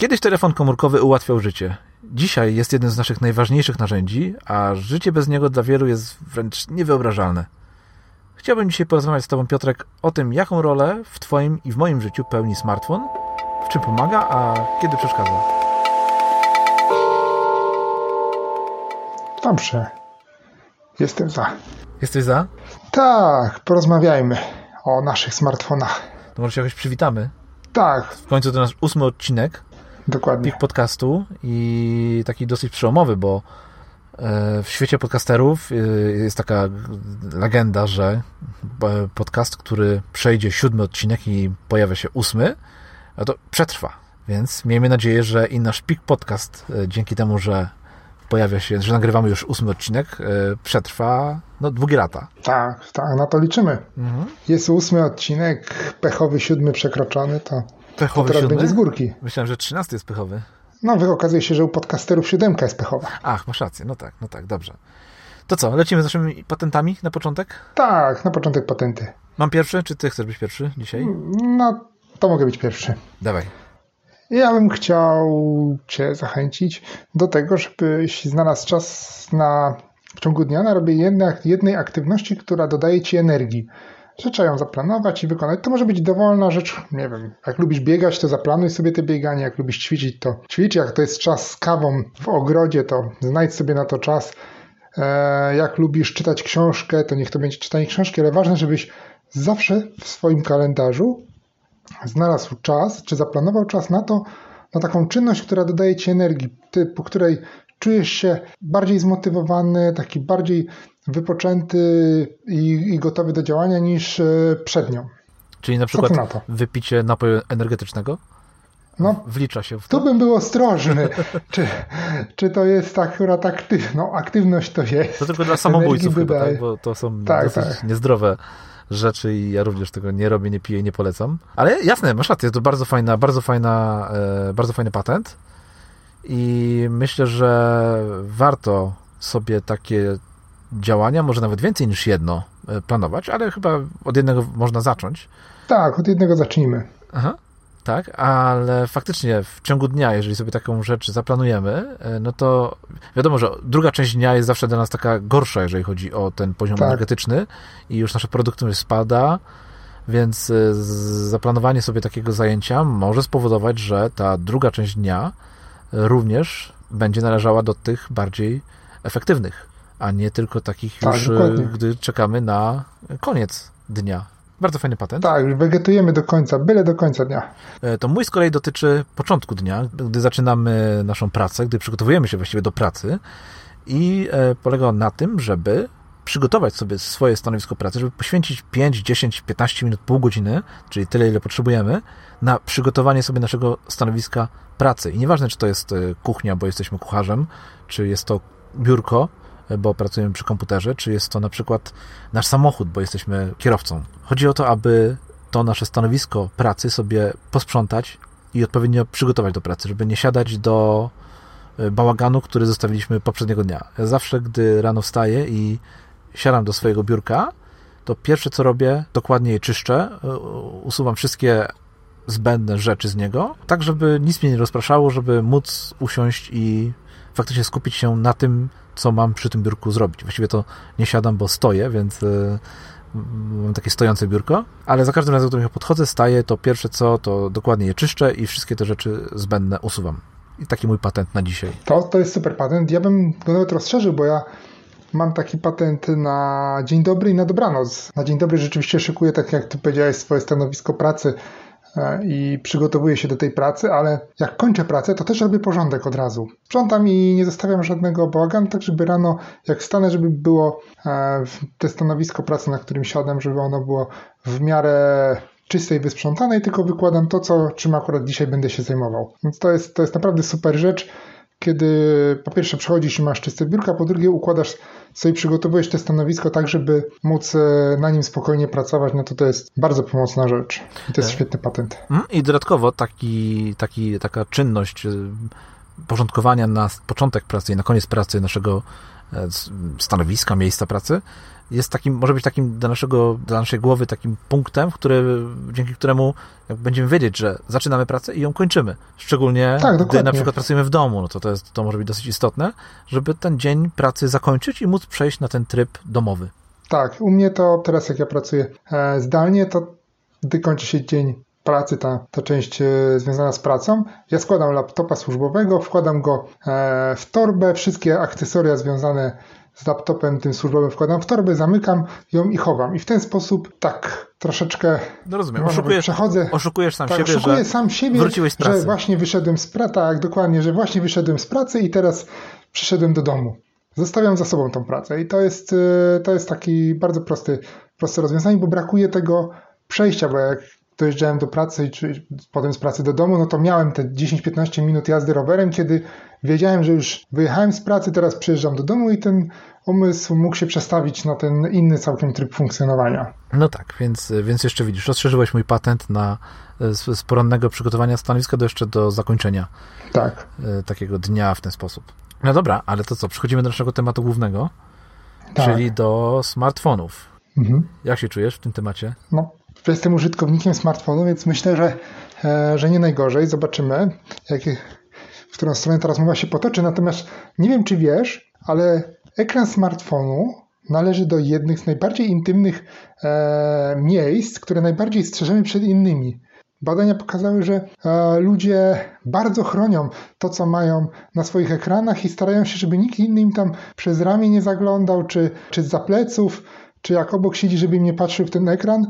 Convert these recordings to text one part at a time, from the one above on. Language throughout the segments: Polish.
Kiedyś telefon komórkowy ułatwiał życie. Dzisiaj jest jednym z naszych najważniejszych narzędzi, a życie bez niego dla wielu jest wręcz niewyobrażalne. Chciałbym dzisiaj porozmawiać z Tobą, Piotrek, o tym, jaką rolę w Twoim i w moim życiu pełni smartfon, w czym pomaga, a kiedy przeszkadza. Dobrze. Jestem za. Jesteś za? Tak, porozmawiajmy o naszych smartfonach. To może się jakoś przywitamy. Tak, W końcu to nasz ósmy odcinek dokładnie. Pik podcastu i taki dosyć przełomowy, bo e, w świecie podcasterów e, jest taka legenda, że e, podcast, który przejdzie siódmy odcinek i pojawia się ósmy, to przetrwa. Więc miejmy nadzieję, że i nasz Pik podcast dzięki temu, że pojawia się, że nagrywamy już ósmy odcinek, przetrwa no, długie lata. Tak, tak, na to liczymy. Jest ósmy odcinek, pechowy siódmy przekroczony, to Pechowy teraz będzie z górki. Myślałem, że trzynasty jest pechowy. No, okazuje się, że u podcasterów siódemka jest pechowa. Ach, masz rację, no tak, no tak, dobrze. To co, lecimy z naszymi patentami na początek? Tak, na początek patenty. Mam pierwszy, czy ty chcesz być pierwszy dzisiaj? No, to mogę być pierwszy. Dawaj. Ja bym chciał Cię zachęcić do tego, żebyś znalazł czas na, w ciągu dnia na robienie jednej aktywności, która dodaje Ci energii. Że trzeba ją zaplanować i wykonać. To może być dowolna rzecz, nie wiem, jak lubisz biegać, to zaplanuj sobie te bieganie, jak lubisz ćwiczyć, to ćwicz, jak to jest czas z kawą w ogrodzie, to znajdź sobie na to czas. E, jak lubisz czytać książkę, to niech to będzie czytanie książki, ale ważne, żebyś zawsze w swoim kalendarzu znalazł czas, czy zaplanował czas na to, na taką czynność, która dodaje ci energii, po której czujesz się bardziej zmotywowany, taki bardziej wypoczęty i, i gotowy do działania niż e, przed nią. Czyli na przykład na wypicie napoju energetycznego No, wlicza się w to? tu bym był ostrożny, czy, czy to jest akurat aktywność. No, aktywność to jest. To tylko dla samobójców chyba, tak? Bo to są Tak, dosyć tak. niezdrowe rzeczy i ja również tego nie robię, nie piję i nie polecam. Ale jasne, masz rację, to bardzo fajna, bardzo fajna, e, bardzo fajny patent i myślę, że warto sobie takie działania, może nawet więcej niż jedno e, planować, ale chyba od jednego można zacząć. Tak, od jednego zacznijmy. Aha. Tak, ale faktycznie w ciągu dnia, jeżeli sobie taką rzecz zaplanujemy, e, no to wiadomo, że druga część dnia jest zawsze dla nas taka gorsza, jeżeli chodzi o ten poziom Tak. energetyczny i już nasza produktywność spada, więc e, zaplanowanie sobie takiego zajęcia może spowodować, że ta druga część dnia również będzie należała do tych bardziej efektywnych, a nie tylko takich Tak, już, e, gdy czekamy na koniec dnia. Bardzo fajny patent. Tak, wegetujemy do końca, byle do końca dnia. E, To mój z kolei dotyczy początku dnia, gdy zaczynamy naszą pracę, gdy przygotowujemy się właściwie do pracy i e, polega on na tym, żeby przygotować sobie swoje stanowisko pracy, żeby poświęcić 5, 10, 15 minut, pół godziny, czyli tyle, ile potrzebujemy, na przygotowanie sobie naszego stanowiska pracy. I nieważne, czy to jest e, kuchnia, bo jesteśmy kucharzem, czy jest to biurko, e, bo pracujemy przy komputerze, czy jest to na przykład nasz samochód, bo jesteśmy kierowcą. Chodzi o to, aby to nasze stanowisko pracy sobie posprzątać i odpowiednio przygotować do pracy, żeby nie siadać do e, bałaganu, który zostawiliśmy poprzedniego dnia. Ja zawsze, gdy rano wstaję i siadam do swojego biurka, to pierwsze co robię, dokładnie je czyszczę, usuwam wszystkie zbędne rzeczy z niego, tak żeby nic mnie nie rozpraszało, żeby móc usiąść i faktycznie skupić się na tym, co mam przy tym biurku zrobić. Właściwie to nie siadam, bo stoję, więc e, mam takie stojące biurko, ale za każdym razem, do niego podchodzę, staję, to pierwsze co, to dokładnie je czyszczę i wszystkie te rzeczy zbędne usuwam. I taki mój patent na dzisiaj. To, to jest super patent. Ja bym go nawet rozszerzył, bo ja mam taki patent na dzień dobry i na dobranoc. Na dzień dobry rzeczywiście szykuję, tak jak ty powiedziałeś, swoje stanowisko pracy i przygotowuję się do tej pracy, ale jak kończę pracę, to też robię porządek od razu. Sprzątam i nie zostawiam żadnego bałaganu, tak żeby rano, jak wstanę, żeby było e, te stanowisko pracy, na którym siadam, żeby ono było w miarę czyste i wysprzątane i tylko wykładam to, co, czym akurat dzisiaj będę się zajmował. Więc to jest, to jest naprawdę super rzecz, kiedy po pierwsze przychodzisz i masz czyste biurka, po drugie układasz sobie, przygotowujesz te stanowisko tak, żeby móc e, na nim spokojnie pracować, no to to jest bardzo pomocna rzecz. I to jest Tak. świetny patent. Mm, I dodatkowo taki, taki, taka czynność y, porządkowania na początek pracy i na koniec pracy naszego e, stanowiska, miejsca pracy jest takim, może być takim dla, naszego, dla naszej głowy takim punktem, który, dzięki któremu będziemy wiedzieć, że zaczynamy pracę i ją kończymy. Szczególnie tak, gdy na przykład pracujemy w domu, no to, to, jest, to może być dosyć istotne, żeby ten dzień pracy zakończyć i móc przejść na ten tryb domowy. Tak, u mnie to teraz jak ja pracuję e, zdalnie, to gdy kończy się dzień pracy, ta, ta część e, związana z pracą, ja składam laptopa służbowego, wkładam go e, w torbę, wszystkie akcesoria związane z laptopem tym służbowym wkładam w torbę, zamykam ją i chowam. I w ten sposób tak troszeczkę no rozumiem. Oszukujesz, przechodzę. Oszukujesz sam tak, siebie, oszukuję że sam siebie, wróciłeś z pracy. że właśnie wyszedłem z pracy, tak, dokładnie, że właśnie wyszedłem z pracy i teraz przyszedłem do domu. Zostawiam za sobą tą pracę i to jest, e, to jest taki bardzo prosty, proste rozwiązanie, bo brakuje tego przejścia, bo jak dojeżdżałem do pracy czy potem z pracy do domu, no to miałem te 10-15 minut jazdy rowerem, kiedy wiedziałem, że już wyjechałem z pracy, teraz przyjeżdżam do domu i ten umysł mógł się przestawić na ten inny całkiem tryb funkcjonowania. No tak, więc, więc jeszcze widzisz, rozszerzyłeś mój patent na z, z porannego przygotowania stanowiska do jeszcze do zakończenia tak. E, takiego dnia w ten sposób. No dobra, ale to co, przechodzimy do naszego tematu głównego, tak. czyli do smartfonów. Mhm. Jak się czujesz w tym temacie? No, jestem użytkownikiem smartfonu, więc myślę, że, e, że nie najgorzej. Zobaczymy, jak, w którą stronę ta rozmowa się potoczy. Natomiast nie wiem, czy wiesz, ale ekran smartfonu należy do jednych z najbardziej intymnych e, miejsc, które najbardziej strzeżemy przed innymi. Badania pokazały, że e, ludzie bardzo chronią to, co mają na swoich ekranach i starają się, żeby nikt inny im tam przez ramię nie zaglądał, czy, czy za pleców, czy jak obok siedzi, żeby im nie patrzył w ten ekran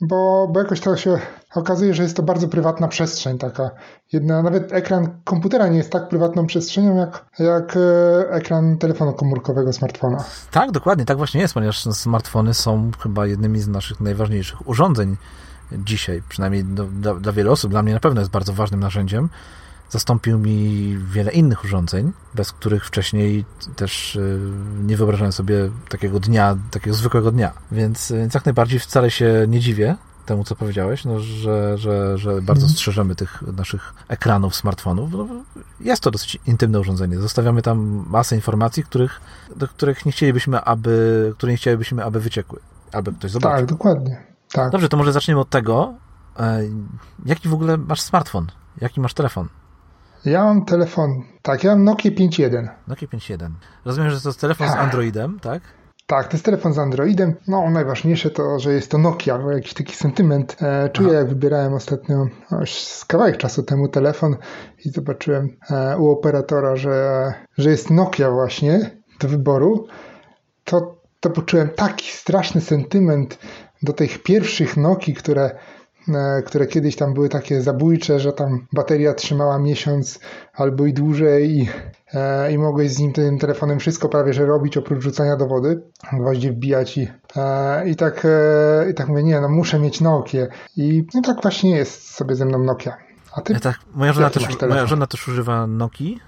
bo, bo jakoś to się okazuje, że jest to bardzo prywatna przestrzeń taka. Jedna, nawet ekran komputera nie jest tak prywatną przestrzenią jak, jak e, ekran telefonu komórkowego, smartfona. Tak, dokładnie, tak właśnie jest, ponieważ smartfony są chyba jednymi z naszych najważniejszych urządzeń dzisiaj, przynajmniej do, dla, dla wielu osób, dla mnie na pewno jest bardzo ważnym narzędziem zastąpił mi wiele innych urządzeń, bez których wcześniej też y, nie wyobrażałem sobie takiego dnia, takiego zwykłego dnia. Więc, więc jak najbardziej wcale się nie dziwię temu, co powiedziałeś, no, że, że, że bardzo mhm. strzeżemy tych naszych ekranów, smartfonów. No, jest to dosyć intymne urządzenie. Zostawiamy tam masę informacji, których, do których nie chcielibyśmy, aby, które nie chcielibyśmy, aby wyciekły, aby ktoś zobaczył. Tak, dokładnie. Tak. Dobrze, to może zaczniemy od tego, e, jaki w ogóle masz smartfon? Jaki masz telefon? Ja mam telefon, tak, ja mam Nokia 5.1. Nokia 5.1. Rozumiem, że to jest telefon tak. z Androidem, tak? Tak, to jest telefon z Androidem. No, najważniejsze to, że jest to Nokia, bo jakiś taki sentyment e, czuję, Aha. jak wybierałem ostatnio, już z kawałek czasu temu telefon i zobaczyłem e, u operatora, że, że jest Nokia właśnie do wyboru, to, to poczułem taki straszny sentyment do tych pierwszych Nokii, które które kiedyś tam były takie zabójcze, że tam bateria trzymała miesiąc albo i dłużej i, e, i mogłeś z nim tym telefonem wszystko prawie że robić oprócz rzucania do wody, gwoździe wbijać i, e, i, tak, i tak mówię, nie no muszę mieć Nokia i no tak właśnie jest sobie ze mną Nokia. A ty? Ja tak, moja, żona też, moja żona też używa Nokii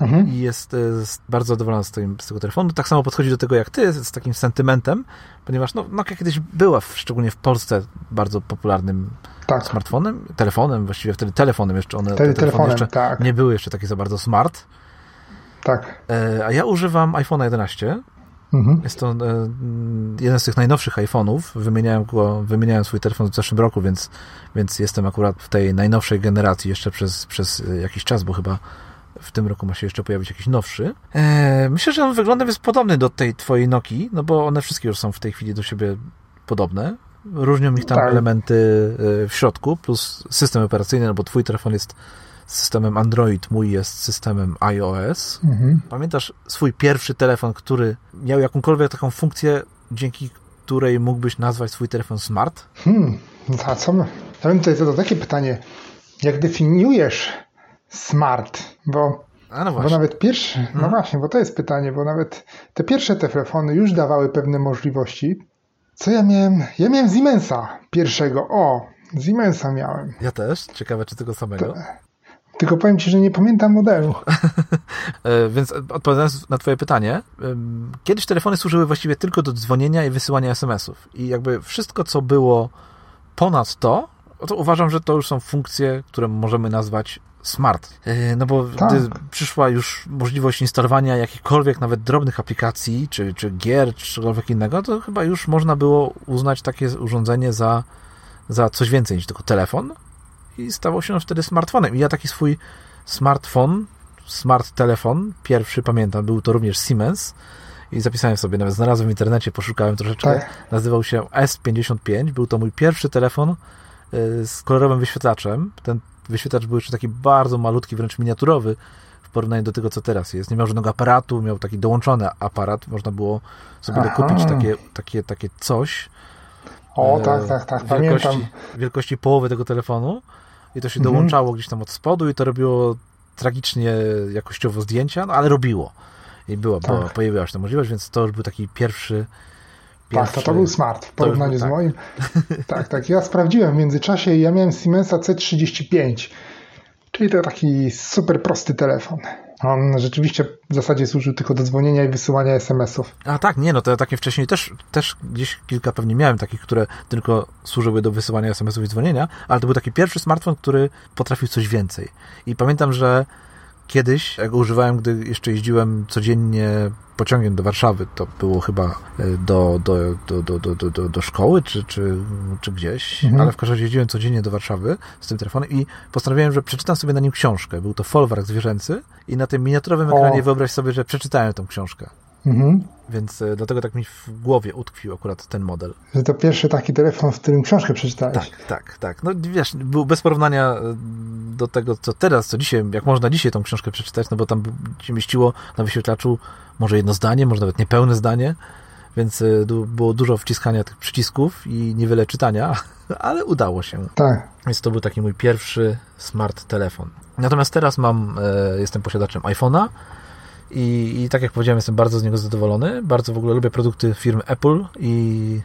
mhm. i jest, jest, bardzo zadowolona z, tym, z tego telefonu. Tak samo podchodzi do tego jak ty, z takim sentymentem, ponieważ no, Nokia kiedyś była, w, szczególnie w Polsce, bardzo popularnym tak. smartfonem, telefonem, właściwie wtedy telefonem jeszcze, one wtedy te telefony jeszcze tak. nie były jeszcze takie za bardzo smart. Tak. E, a ja używam iPhone 11. Mhm. Jest to e, jeden z tych najnowszych iPhone'ów. Wymieniałem, go, wymieniałem swój telefon w zeszłym roku, więc, więc jestem akurat w tej najnowszej generacji jeszcze przez, przez jakiś czas, bo chyba w tym roku ma się jeszcze pojawić jakiś nowszy. E, myślę, że on wyglądem jest podobny do tej twojej Nokii, no bo one wszystkie już są w tej chwili do siebie podobne. Różnią ich tam tak. elementy e, w środku, plus system operacyjny, no bo twój telefon jest systemem Android, mój jest systemem iOS. Mhm. Pamiętasz swój pierwszy telefon, który miał jakąkolwiek taką funkcję, dzięki której mógłbyś nazwać swój telefon smart? Hmm, a co? Ja bym tutaj zadał takie pytanie. Jak definiujesz smart, bo, no bo nawet pierwsze, no hmm. właśnie, bo to jest pytanie, bo nawet te pierwsze telefony już dawały pewne możliwości. Co ja miałem? Ja miałem Siemensa pierwszego. O, Siemensa miałem. Ja też. Ciekawe, czy tego samego. To, tylko powiem Ci, że nie pamiętam modelu. E, więc odpowiadając na Twoje pytanie, kiedyś telefony służyły właściwie tylko do dzwonienia i wysyłania SMS-ów. I jakby wszystko, co było ponad to, to uważam, że to już są funkcje, które możemy nazwać smart. E, no bo tak. gdy przyszła już możliwość instalowania jakichkolwiek nawet drobnych aplikacji, czy, czy gier, czy czegokolwiek innego, to chyba już można było uznać takie urządzenie za, za coś więcej niż tylko telefon i stało się on wtedy smartfonem. I ja taki swój smartfon, smart telefon, pierwszy pamiętam, był to również Siemens, i zapisałem sobie, nawet znalazłem w internecie, poszukałem troszeczkę. Tak. Nazywał się S55. Był to mój pierwszy telefon y, z kolorowym wyświetlaczem. Ten wyświetlacz był jeszcze taki bardzo malutki, wręcz miniaturowy w porównaniu do tego, co teraz jest. Nie miał żadnego aparatu, miał taki dołączony aparat. Można było sobie Aha. dokupić takie, takie, takie coś. O, e, tak, tak, tak, wielkości, pamiętam. Wielkości połowy tego telefonu i to się mhm. dołączało gdzieś tam od spodu i to robiło tragicznie jakościowo zdjęcia, no ale robiło i było, tak. bo pojawiła się ta możliwość, więc to już był taki pierwszy. Pierwszy tak, to, to był smart w porównaniu był, z tak. moim. tak, tak. Ja sprawdziłem w międzyczasie i ja miałem Siemensa C35, czyli to taki super prosty telefon. On rzeczywiście w zasadzie służył tylko do dzwonienia i wysyłania SMS-ów. A tak, nie, no to ja takie wcześniej też, też gdzieś kilka pewnie miałem takich, które tylko służyły do wysyłania SMS-ów i dzwonienia, ale to był taki pierwszy smartfon, który potrafił coś więcej. I pamiętam, że Kiedyś, jak go używałem, gdy jeszcze jeździłem codziennie pociągiem do Warszawy, to było chyba e, do, do, do, do, do, do, do szkoły czy, czy, czy gdzieś, mhm. ale w każdym razie jeździłem codziennie do Warszawy z tym telefonem i postanowiłem, że przeczytam sobie na nim książkę. Był to folwark zwierzęcy i na tym miniaturowym ekranie o. wyobraź sobie, że przeczytałem tą książkę. Mhm. Więc e, dlatego tak mi w głowie utkwił akurat ten model. Że to pierwszy taki telefon, w którym książkę przeczytałeś. Tak, tak, tak. No wiesz, był bez porównania e, do tego, co teraz, co dzisiaj, jak można dzisiaj tą książkę przeczytać, no bo tam się mieściło na wyświetlaczu może jedno zdanie, może nawet niepełne zdanie, więc e, było dużo wciskania tych przycisków i niewiele czytania, ale udało się. Tak. Więc to był taki mój pierwszy smart telefon. Natomiast teraz mam, jestem posiadaczem iPhone'a, i, I tak jak powiedziałem, jestem bardzo z niego zadowolony. Bardzo w ogóle lubię produkty firmy Apple i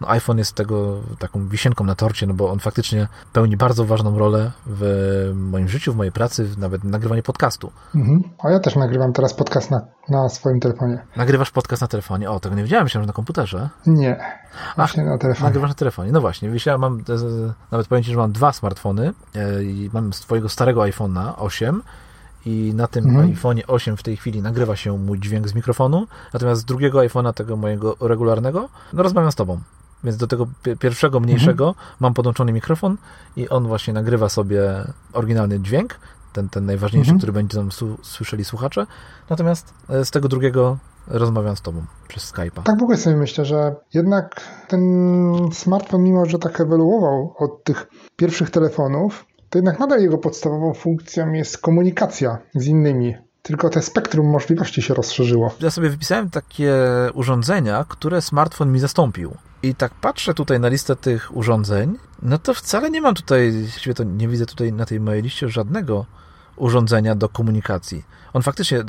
no, iPhone jest tego taką wisienką na torcie, no bo on faktycznie pełni bardzo ważną rolę w moim życiu, w mojej pracy, nawet nagrywanie podcastu. Mhm. A ja też nagrywam teraz podcast na, na swoim telefonie. Nagrywasz podcast na telefonie? O, tego nie wiedziałem, myślałem, że na komputerze. Nie, właśnie Ach, na telefonie. Nagrywasz na telefonie, no właśnie. Ja mam, nawet powiem Ci, że mam dwa smartfony e, i mam z Twojego starego iPhone'a 8 i na tym mhm. iPhone 8 w tej chwili nagrywa się mój dźwięk z mikrofonu, natomiast z drugiego iPhone'a, tego mojego regularnego, no rozmawiam z tobą. Więc do tego pierwszego, mniejszego mhm. mam podłączony mikrofon i on właśnie nagrywa sobie oryginalny dźwięk, ten, ten najważniejszy, mhm. który będzie tam słyszeli słuchacze. Natomiast e, z tego drugiego rozmawiam z tobą przez Skype'a. Tak w ogóle sobie myślę, że jednak ten smartfon, mimo że tak ewoluował od tych pierwszych telefonów, to jednak nadal jego podstawową funkcją jest komunikacja z innymi. Tylko te spektrum możliwości się rozszerzyło. Ja sobie wypisałem takie urządzenia, które smartfon mi zastąpił. I tak patrzę tutaj na listę tych urządzeń, no to wcale nie mam tutaj, właściwie to nie widzę tutaj na tej mojej liście żadnego urządzenia do komunikacji. On faktycznie,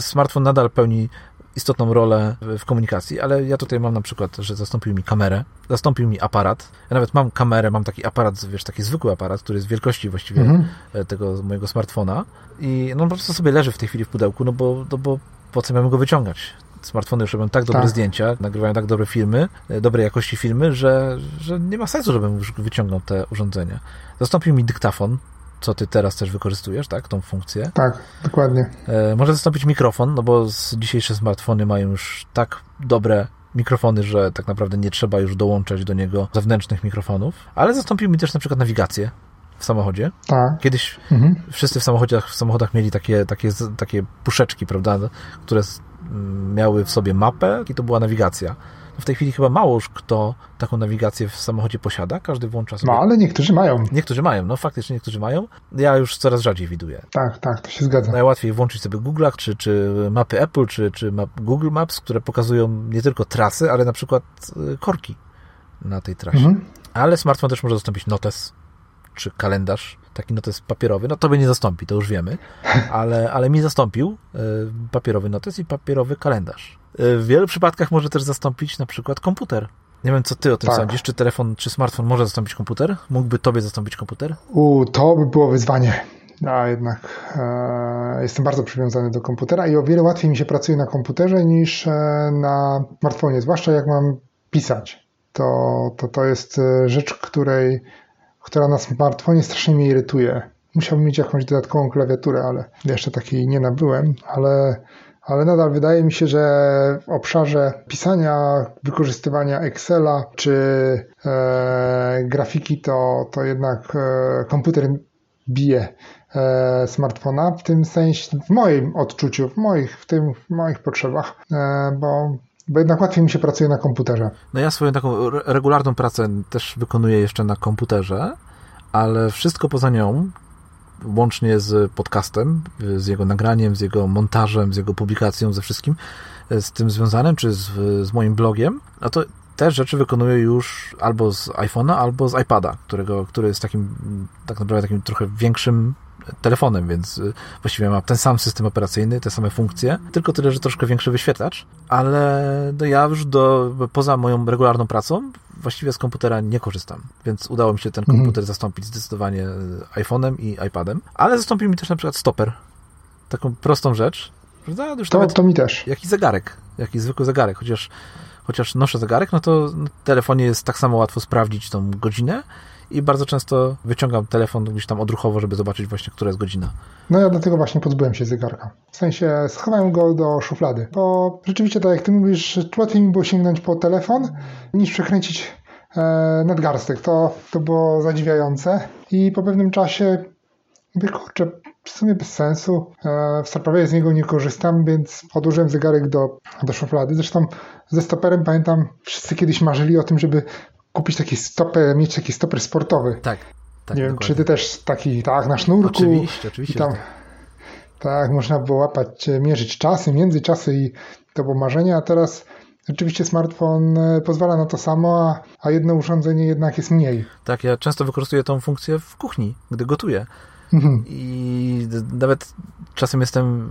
smartfon nadal pełni istotną rolę w komunikacji, ale ja tutaj mam na przykład, że zastąpił mi kamerę, zastąpił mi aparat. Ja nawet mam kamerę, mam taki aparat, wiesz, taki zwykły aparat, który jest wielkości właściwie mhm. E, tego mojego smartfona i no, on po prostu sobie leży w tej chwili w pudełku, no bo, no bo po co miałem go wyciągać? Smartfony już robią tak dobre tak. zdjęcia, nagrywają tak dobre filmy, e, dobrej jakości filmy, że, że nie ma sensu, żebym już wyciągnął te urządzenia. Zastąpił mi dyktafon, co ty teraz też wykorzystujesz, tak, tą funkcję. Tak, dokładnie. E, może zastąpić mikrofon, no bo dzisiejsze smartfony mają już tak dobre mikrofony, że tak naprawdę nie trzeba już dołączać do niego zewnętrznych mikrofonów, ale zastąpił mi też na przykład nawigację w samochodzie. Tak. Kiedyś mhm. wszyscy w samochodach, w samochodach mieli takie, takie, takie puszeczki, prawda, które miały w sobie mapę i to była nawigacja. W tej chwili chyba mało już kto taką nawigację w samochodzie posiada. Każdy włącza sobie. No, ale niektórzy mają. Niektórzy mają, no faktycznie niektórzy mają. Ja już coraz rzadziej widuję. Tak, tak, to się zgadza. Najłatwiej włączyć sobie Google'ach, czy, czy mapy Apple, czy, czy map Google Maps, które pokazują nie tylko trasy, ale na przykład y, korki na tej trasie. Mhm. Ale smartfon też może zastąpić notes, czy kalendarz, taki notes papierowy, no to by nie zastąpi, to już wiemy, ale, ale mi zastąpił y, papierowy notes i papierowy kalendarz. Y, w wielu przypadkach może też zastąpić na przykład komputer. Nie wiem, co ty o tym tak. sądzisz. Czy telefon, czy smartfon może zastąpić komputer? Mógłby tobie zastąpić komputer? U, to by było wyzwanie. Ja jednak e, jestem bardzo przywiązany do komputera i o wiele łatwiej mi się pracuje na komputerze niż e, na smartfonie, zwłaszcza jak mam pisać. To, to, to jest e, rzecz, której która na smartfonie strasznie mnie irytuje. musiałbym mieć jakąś dodatkową klawiaturę, ale jeszcze takiej nie nabyłem, ale ale nadal wydaje mi się, że w obszarze pisania, wykorzystywania Excela czy e, grafiki, to, to jednak e, komputer bije e, smartfona, w tym sensie, w moim odczuciu, w moich, w tym, w moich potrzebach, e, bo bo jednak łatwiej mi się pracuje na komputerze. No ja swoją taką regularną pracę też wykonuję jeszcze na komputerze, ale wszystko poza nią, łącznie z podcastem, z jego nagraniem, z jego montażem, z jego publikacją, ze wszystkim e, z tym związanym, czy z, z moim blogiem, no to te rzeczy wykonuję już albo z iPhone'a, albo z iPada, którego, który jest takim, tak naprawdę takim trochę większym telefonem, więc y, właściwie ma ten sam system operacyjny, te same funkcje, tylko tyle, że troszkę większy wyświetlacz, ale no ja już do, poza moją regularną pracą właściwie z komputera nie korzystam, więc udało mi się ten komputer mhm. zastąpić zdecydowanie iPhone'em i iPadem, ale zastąpił mi też na przykład stoper. Taką prostą rzecz. Że już to, to mi też. Jakiś zegarek, jakiś zwykły zegarek, chociaż chociaż noszę zegarek, no to na telefonie jest tak samo łatwo sprawdzić tą godzinę, i bardzo często wyciągam telefon gdzieś tam odruchowo, żeby zobaczyć właśnie, która jest godzina. No ja dlatego właśnie pozbyłem się zegarka. W sensie schowałem go do szuflady, bo rzeczywiście tak jak ty mówisz, łatwiej mi było sięgnąć po telefon niż przekręcić e, nadgarstek. To, to było zadziwiające i po pewnym czasie mówię, kurczę, w sumie bez sensu. E, w Starprawie z niego nie korzystam, więc podłożyłem zegarek do, do szuflady. Zresztą ze stoperem pamiętam, wszyscy kiedyś marzyli o tym, żeby kupić taki stoper, mieć taki stoper sportowy. Tak. tak nie wiem, czy ty też taki, tak, na sznurku. Oczywiście, oczywiście. Tam, tak, można było łapać, e, mierzyć czasy, międzyczasy i to było marzenie, a teraz Rzeczywiście smartfon e, pozwala na to samo, a, a jedno urządzenie jednak jest mniej. Tak, ja często wykorzystuję tą funkcję w kuchni, gdy gotuję. Mhm. I nawet czasem jestem,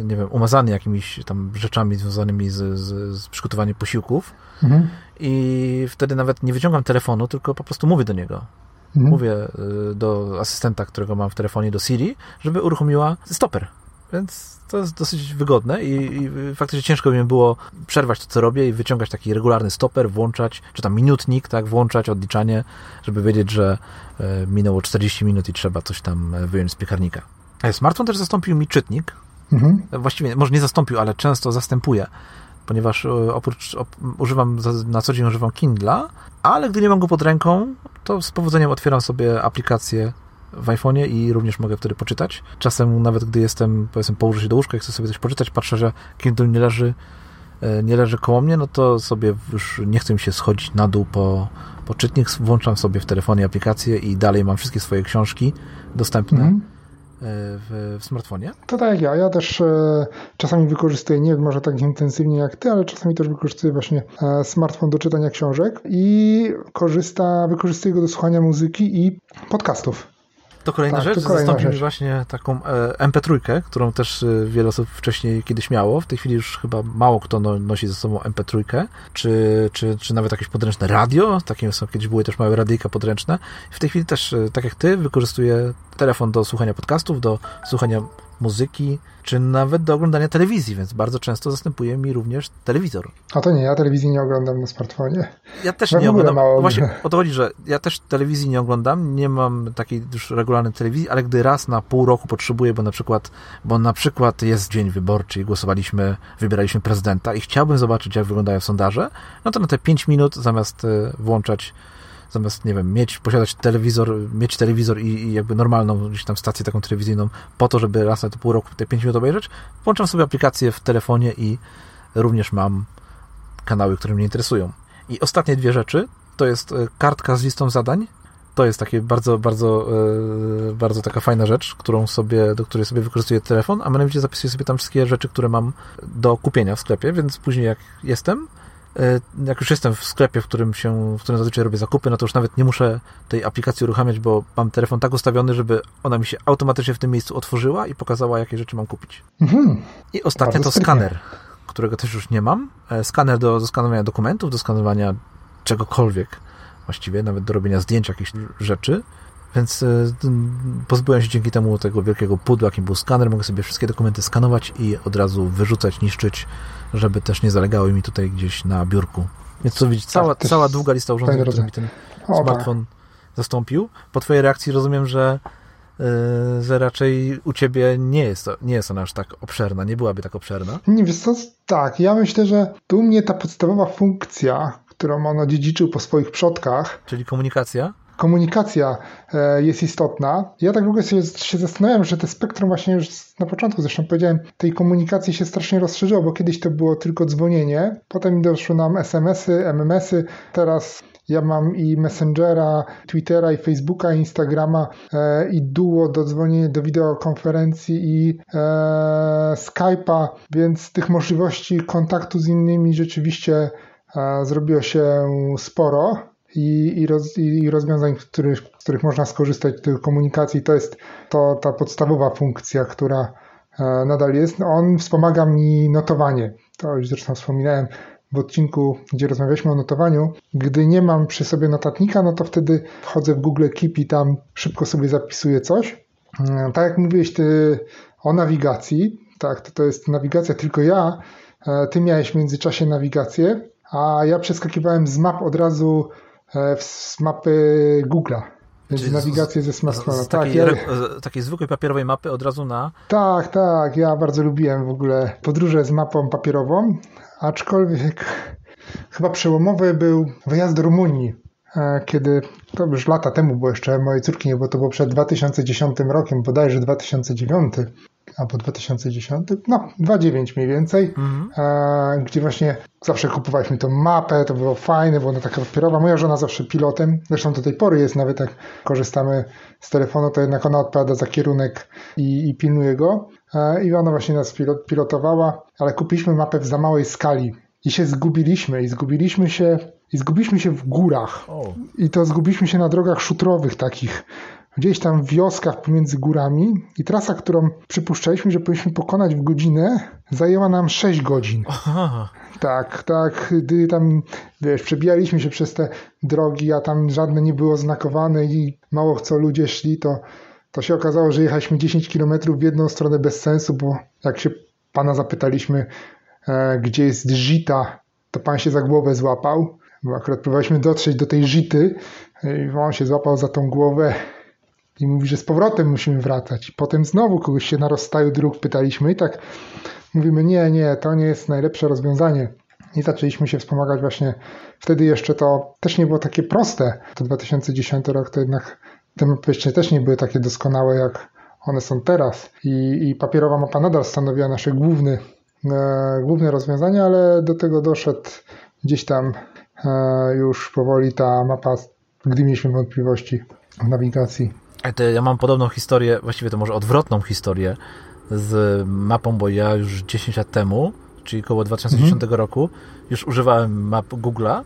e, nie wiem, umazany jakimiś tam rzeczami związanymi z, z, z przygotowaniem posiłków. Mhm. I wtedy nawet nie wyciągam telefonu, tylko po prostu mówię do niego. Mhm. Mówię e, do asystenta, którego mam w telefonie, do Siri, żeby uruchomiła stoper. Więc to jest dosyć wygodne i, i faktycznie ciężko mi było przerwać to, co robię i wyciągać taki regularny stoper, włączać, czy tam minutnik, tak, włączać odliczanie, żeby wiedzieć, że e, minęło 40 minut i trzeba coś tam e, wyjąć z piekarnika. A smartfon też zastąpił mi czytnik. Mhm. Właściwie, może nie zastąpił, ale często zastępuje, ponieważ e, oprócz op, używam, na co dzień używam Kindla, ale gdy nie mam go pod ręką, to z powodzeniem otwieram sobie aplikację w iPhone'ie i również mogę wtedy poczytać. Czasem nawet gdy jestem, powiedzmy, położę się do łóżka i chcę sobie coś poczytać, patrzę, że Kindle nie leży, e, nie leży koło mnie, no to sobie już nie chcę mi się schodzić na dół po, po czytnik, włączam sobie w telefonie aplikację i dalej mam wszystkie swoje książki dostępne. Mm w, w, smartfonie? To tak jak ja. Ja też e, czasami wykorzystuję, nie może tak intensywnie jak ty, ale czasami też wykorzystuję właśnie e, smartfon do czytania książek i korzysta, wykorzystuję go do słuchania muzyki i podcastów. To kolejna tak, rzecz, to kolejna zastąpił mi właśnie taką e, MP3, którą też e, wiele osób wcześniej kiedyś miało. W tej chwili już chyba mało kto no, nosi ze sobą MP3, czy, czy, czy nawet jakieś podręczne radio. Takie są, kiedyś były też małe radyjka podręczne. W tej chwili też, e, tak jak ty, wykorzystuję telefon do słuchania podcastów, do słuchania muzyki, czy nawet do oglądania telewizji, więc bardzo często zastępuje mi również telewizor. A to nie, ja telewizji nie oglądam na smartfonie. Ja też nie oglądam. Mało... Właśnie o to chodzi, że ja też telewizji nie oglądam, nie mam takiej już regularnej telewizji, ale gdy raz na pół roku potrzebuję, bo na przykład, bo na przykład jest dzień wyborczy i głosowaliśmy, wybieraliśmy prezydenta i chciałbym zobaczyć, jak wyglądają sondaże, no to na te 5 minut zamiast e, włączać zamiast, nie wiem, mieć, posiadać telewizor, mieć telewizor i, i jakby normalną gdzieś tam stację taką telewizyjną po to, żeby raz na to pół roku te 5 minut obejrzeć, włączam sobie aplikację w telefonie i również mam kanały, które mnie interesują. I ostatnie dwie rzeczy to jest e, kartka z listą zadań. To jest takie bardzo, bardzo, yy, bardzo taka fajna rzecz, którą sobie, do której sobie wykorzystuję telefon, a mianowicie zapisuję sobie tam wszystkie rzeczy, które mam do kupienia w sklepie, więc później jak jestem, E, jak już jestem w sklepie, w którym się, w którym zazwyczaj robię zakupy, no to już nawet nie muszę tej aplikacji uruchamiać, bo mam telefon tak ustawiony, żeby ona mi się automatycznie w tym miejscu otworzyła i pokazała, jakie rzeczy mam kupić. Mhm. I ostatnie to skaner, którego też już nie mam. E, skaner do, do skanowania dokumentów, do skanowania czegokolwiek właściwie, nawet do robienia zdjęć jakichś rzeczy. Więc e, pozbyłem się dzięki temu tego wielkiego pudła, jakim był skaner. Mogę sobie wszystkie dokumenty skanować i od razu wyrzucać, niszczyć, żeby też nie zalegały mi tutaj gdzieś na biurku. Więc co widzieć, cała, tak, cała długa lista urządzeń, które mi ten smartfon zastąpił. Po twojej reakcji rozumiem, że że raczej u ciebie nie jest, to, nie jest ona aż tak obszerna, nie byłaby tak obszerna. Nie, wiesz co, tak, ja myślę, że tu mnie ta podstawowa funkcja, którą on odziedziczył po swoich przodkach. Czyli komunikacja? Komunikacja e, jest istotna. Ja tak ogóle się, się zastanawiam, że te spektrum właśnie już na początku zresztą powiedziałem, tej komunikacji się strasznie rozszerzyło, bo kiedyś to było tylko dzwonienie, potem doszły nam SMS-y, MMS-y, teraz ja mam i Messengera, Twittera, i Facebooka, i Instagrama, e, i Duo do dzwonienia, do wideokonferencji, i e, Skype'a, więc tych możliwości kontaktu z innymi rzeczywiście e, zrobiło się sporo. I, i, roz, i rozwiązań, których, z których można skorzystać do komunikacji, to jest to ta podstawowa funkcja, która e, nadal jest. On wspomaga mi notowanie. To już zresztą wspominałem w odcinku, gdzie rozmawialiśmy o notowaniu. Gdy nie mam przy sobie notatnika, no to wtedy wchodzę w Google Keep i tam szybko sobie zapisuję coś. Mm, tak jak mówiłeś ty o nawigacji, tak, to, to jest nawigacja tylko ja. E, ty miałeś w międzyczasie nawigację, a ja przeskakiwałem z map od razu e, z mapy Google'a. Więc Czyli nawigację ze smartfona. Tak, takiej, ja... takiej zwykłej papierowej mapy od razu na. Tak, tak. Ja bardzo lubiłem w ogóle podróże z mapą papierową, aczkolwiek chyba przełomowy był wyjazd do Rumunii, e, kiedy to już lata temu było jeszcze mojej córki nie, bo to było przed 2010 rokiem, bodajże 2009 albo 2010, no 2,9 mniej więcej, mhm. gdzie właśnie zawsze kupowaliśmy tą mapę, to było fajne, była ona taka papierowa. Moja żona zawsze pilotem, zresztą do tej pory jest, nawet jak korzystamy z telefonu, to jednak ona odpowiada za kierunek i, i pilnuje go. I ona właśnie nas pilot, pilotowała, ale kupiliśmy mapę w za małej skali i się zgubiliśmy i zgubiliśmy się i zgubiliśmy się w górach. I to zgubiliśmy się na drogach szutrowych takich gdzieś tam w wioskach pomiędzy górami i trasa, którą przypuszczaliśmy, że powinniśmy pokonać w godzinę, zajęła nam 6 godzin. Aha. Tak, tak, gdy tam, wiesz, przebijaliśmy się przez te drogi, a tam żadne nie było znakowane i mało co ludzie szli, to, to się okazało, że jechaliśmy 10 km w jedną stronę bez sensu, bo jak się pana zapytaliśmy, e, gdzie jest Żita, to pan się za głowę złapał, bo akurat próbowaliśmy dotrzeć do tej Żity i on się złapał za tą głowę i mówi, że z powrotem musimy wracać. Potem znowu kogoś się na rozstaju dróg pytaliśmy i tak mówimy, nie, nie, to nie jest najlepsze rozwiązanie. I zaczęliśmy się wspomagać właśnie, wtedy jeszcze to też nie było takie proste. To 2010 rok to jednak te mapy też nie były takie doskonałe jak one są teraz. I, i papierowa mapa nadal stanowiła nasze główne, e, główne rozwiązanie, ale do tego doszedł gdzieś tam e, już powoli ta mapa, gdy mieliśmy wątpliwości w nawigacji. Ja mam podobną historię, właściwie to może odwrotną historię z mapą, bo ja już 10 lat temu, czyli około 2010 mhm. roku, już używałem map Google'a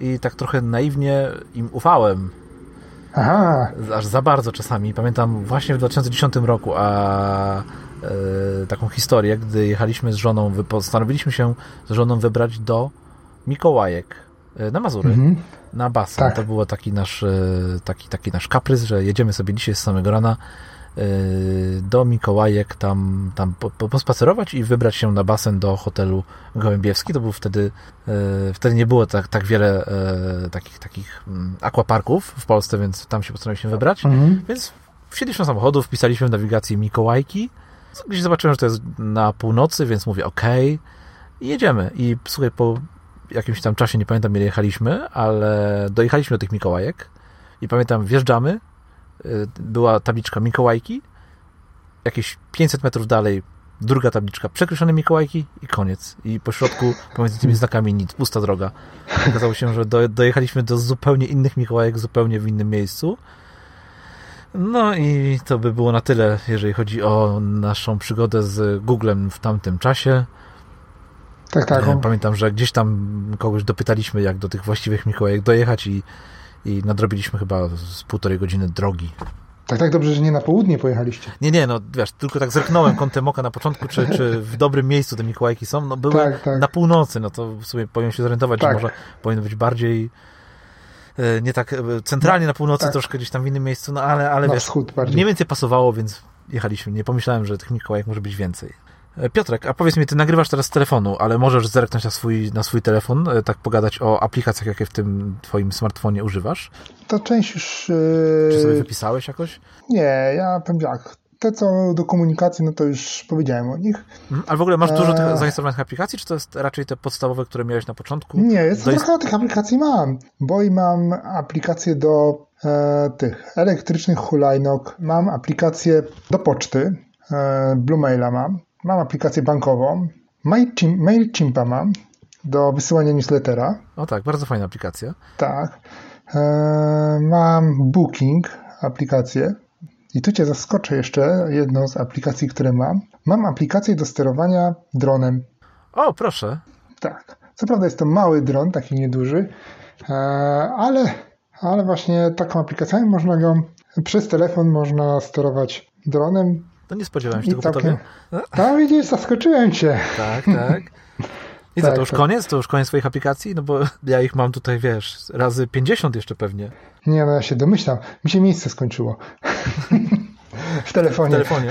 i tak trochę naiwnie im ufałem. Aha. Aż za bardzo czasami. Pamiętam właśnie w 2010 roku, a e, taką historię, gdy jechaliśmy z żoną, postanowiliśmy się z żoną wybrać do Mikołajek e, na Mazury. Mhm na basen. Tak. To było taki nasz, e, taki, taki nasz kaprys, że jedziemy sobie dzisiaj z samego rana e, do Mikołajek tam, tam pospacerować i wybrać się na basen do hotelu Gołębiewski. To był wtedy, e, wtedy nie było tak, tak wiele takich, takich mm, aquaparków w Polsce, więc tam się postanowiliśmy wybrać. Mhm. Więc wsiedliśmy do samochodu, wpisaliśmy w nawigacji Mikołajki. Gdzieś zobaczyłem, że to jest na północy, więc mówię ok i jedziemy. I słuchaj, po jakimś tam czasie, nie pamiętam ile jechaliśmy, ale dojechaliśmy do tych Mikołajek i pamiętam, wjeżdżamy, y, była tabliczka Mikołajki, jakieś 500 metrów dalej druga tabliczka, przekreślone Mikołajki i koniec. I po środku pomiędzy tymi znakami nic, pusta droga. Okazało się, że do, dojechaliśmy do zupełnie innych Mikołajek, zupełnie w innym miejscu. No i to by było na tyle, jeżeli chodzi o naszą przygodę z Googlem w tamtym czasie. Tak, tak. Pamiętam, że gdzieś tam kogoś dopytaliśmy, jak do tych właściwych Mikołajek dojechać i, i nadrobiliśmy chyba z półtorej godziny drogi. Tak, tak dobrze, że nie na południe pojechaliście. Nie, nie, no wiesz, tylko tak zerknąłem kątem oka na początku, czy, czy w dobrym miejscu te Mikołajki są. No były tak, tak. na północy, no to w sumie powinien się zorientować, tak. że może powinno być bardziej e, nie tak e, centralnie na północy, tak. troszkę gdzieś tam w innym miejscu, no ale, ale na wiesz, wschód bardziej. mniej więcej pasowało, więc jechaliśmy. Nie pomyślałem, że tych Mikołajek może być więcej. E, Piotrek, a powiedz mi, ty nagrywasz teraz z telefonu, ale możesz zerknąć na swój, na swój telefon, e, tak pogadać o aplikacjach, jakie w tym twoim smartfonie używasz? To część już... Czy sobie wypisałeś jakoś? nie, ja powiem tak. Te, co do komunikacji, no to już powiedziałem o nich. Mhm. Ale w ogóle masz dużo tych zainstalowanych aplikacji, czy to jest raczej te podstawowe, które miałeś na początku? Nie, jest Zainst- trochę tych aplikacji mam, bo i mam aplikację do e, tych elektrycznych hulajnóg, mam aplikację do poczty, e, Bluemaila mam, mam aplikację bankową, MailChimp, MailChimpa mam do wysyłania newslettera, O tak, bardzo fajna aplikacja. tak, e, mam Booking aplikację i tu Cię zaskoczę jeszcze jedną z aplikacji, które mam. Mam aplikację do sterowania dronem. O, proszę. Tak. Co prawda jest to mały dron, taki nieduży, e, ale, ale właśnie taką aplikacją można go przez telefon można sterować dronem. To nie spodziewałem się I tego po całkiem- tobie. A widzisz, zaskoczyłem cię. Tak, tak. I co, Tak, to już tak. koniec? To już koniec swoich aplikacji? No bo ja ich mam tutaj, wiesz, razy 50 jeszcze pewnie Nie, no ja się domyślam. Mi się miejsce skończyło. w w telefonie. telefonie.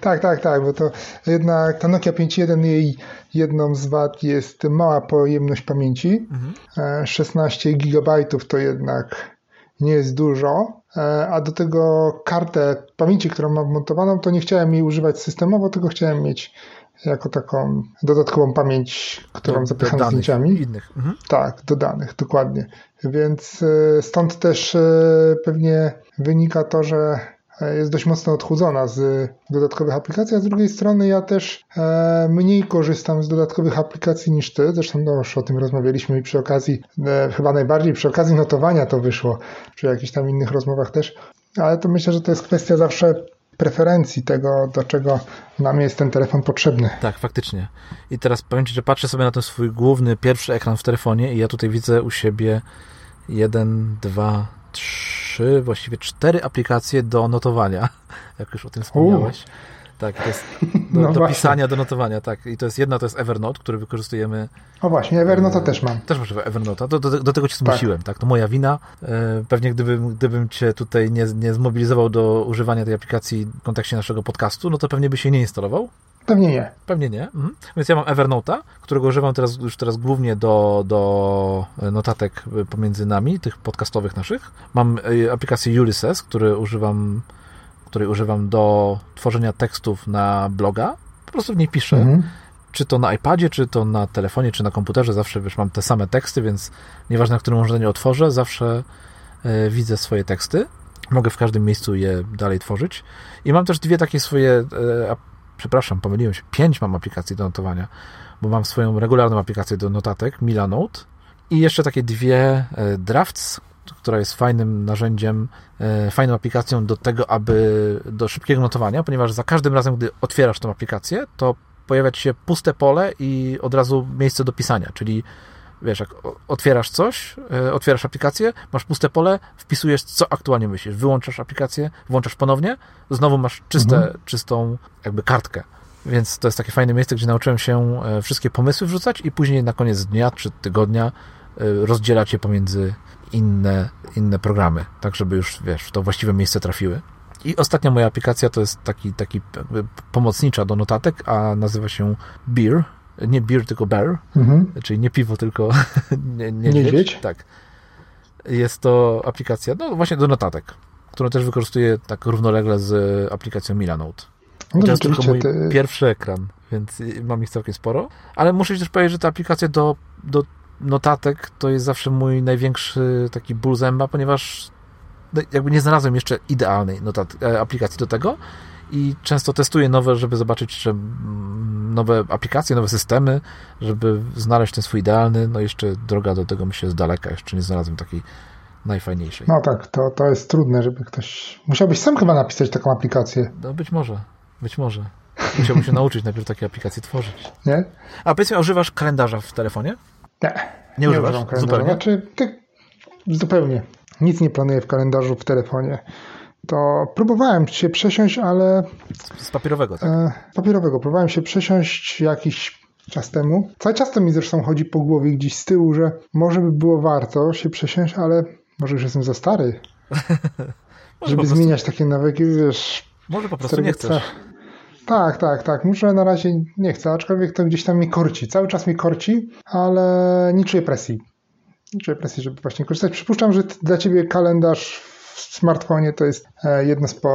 Tak, tak, tak, bo to jednak ta Nokia 5.1 jej jedną z wad jest mała pojemność pamięci. Mhm. E, 16 GB to jednak nie jest dużo, e, a do tego kartę pamięci, którą mam montowaną, to nie chciałem jej używać systemowo, tylko chciałem mieć jako taką dodatkową pamięć, którą Do- zapycham do zdjęciami. Innych. Mhm. Tak, do danych, dokładnie. Więc e, stąd też e, pewnie wynika to, że e, jest dość mocno odchudzona z dodatkowych aplikacji, a z drugiej strony ja też e, mniej korzystam z dodatkowych aplikacji niż ty. Zresztą no, już o tym rozmawialiśmy i przy okazji, e, chyba najbardziej przy okazji notowania to wyszło, przy jakichś tam innych rozmowach też. Ale to myślę, że to jest kwestia zawsze preferencji tego, do czego nam jest ten telefon potrzebny. Tak, faktycznie. I teraz powiem Ci, że patrzę sobie na ten swój główny, pierwszy ekran w telefonie i ja tutaj widzę u siebie jeden, dwa, trzy, właściwie cztery aplikacje do notowania, jak już o tym wspomniałeś. Tak, to jest do, No do właśnie. pisania, do notowania, tak. I to jest jedna, to jest Evernote, który wykorzystujemy O właśnie, Evernote też mam. Też może Evernote'a. Do, do, do tego cię zmusiłem, tak. To moja wina. E, Pewnie gdybym, gdybym cię tutaj nie, nie zmobilizował do używania tej aplikacji w kontekście naszego podcastu, no to pewnie by się nie instalował. Pewnie nie. Pewnie nie. Mhm. Więc ja mam Evernote'a, którego używam teraz, już teraz głównie do, do notatek pomiędzy nami, tych podcastowych naszych. Mam e, aplikację Ulysses, który używam, której używam do tworzenia tekstów na bloga. Po prostu w niej piszę Mhm. czy to na iPadzie, czy to na telefonie, czy na komputerze, zawsze wiesz, mam te same teksty, więc nieważne, na którym urządzeniu otworzę, zawsze e, widzę swoje teksty. Mogę w każdym miejscu je dalej tworzyć. I mam też dwie takie swoje, e, a, przepraszam, pomyliłem się, pięć mam aplikacji do notowania, bo mam swoją regularną aplikację do notatek, Milanote, i jeszcze takie dwie e, Drafts, która jest fajnym narzędziem, e, fajną aplikacją do tego, aby do szybkiego notowania, ponieważ za każdym razem, gdy otwierasz tą aplikację, to pojawia ci się puste pole i od razu miejsce do pisania, czyli wiesz, jak otwierasz coś, e, otwierasz aplikację, masz puste pole, wpisujesz, co aktualnie myślisz, wyłączasz aplikację, włączasz ponownie, znowu masz czyste, Mhm. czystą jakby kartkę. Więc to jest takie fajne miejsce, gdzie nauczyłem się e, wszystkie pomysły wrzucać i później na koniec dnia czy tygodnia rozdzielać je pomiędzy inne, inne programy, tak żeby już, wiesz, w to właściwe miejsce trafiły. I ostatnia moja aplikacja to jest taki, taki pomocnicza do notatek, a nazywa się Beer. Nie Beer, tylko Bear, Mhm. czyli nie piwo, tylko nie, niedźwiedź. Niedźwiedź? Tak. Jest to aplikacja, no właśnie do notatek, którą też wykorzystuję tak równolegle z aplikacją Milanote. No to jest tylko mój ty, pierwszy ekran, więc y, mam ich całkiem sporo. Ale muszę też powiedzieć, że ta aplikacja do, do notatek to jest zawsze mój największy taki ból zęba, ponieważ no, jakby nie znalazłem jeszcze idealnej notat- e, aplikacji do tego i często testuję nowe, żeby zobaczyć, że mm, nowe aplikacje, nowe systemy, żeby znaleźć ten swój idealny. No jeszcze droga do tego myślę jest daleka, jeszcze nie znalazłem takiej najfajniejszej. no tak, to, to jest trudne, żeby ktoś... Musiałbyś sam chyba napisać taką aplikację, No być może, być może. Musiałbym się nauczyć najpierw takie aplikacje tworzyć. nie? A powiedz mi, używasz kalendarza w telefonie? Nie. Nie, używasz? używam kalendarza. Zupełnie? Znaczy, ty, zupełnie. Nic nie planuję w kalendarzu w telefonie. To próbowałem się przesiąść, ale Z papierowego, tak? e, papierowego. Próbowałem się przesiąść jakiś czas temu. Cały czas to mi zresztą chodzi po głowie gdzieś z tyłu, że może by było warto się przesiąść, ale może już jestem za stary, żeby prostu, zmieniać takie nawyki, wiesz, może po prostu nie chcesz. Tak, tak, tak. Muszę na razie nie chcę, aczkolwiek to gdzieś tam mi korci. Cały czas mi korci, ale nie czuję presji. Nie czuję presji, żeby właśnie korzystać. Przypuszczam, że dla ciebie kalendarz w smartfonie to jest e, jedno z, po,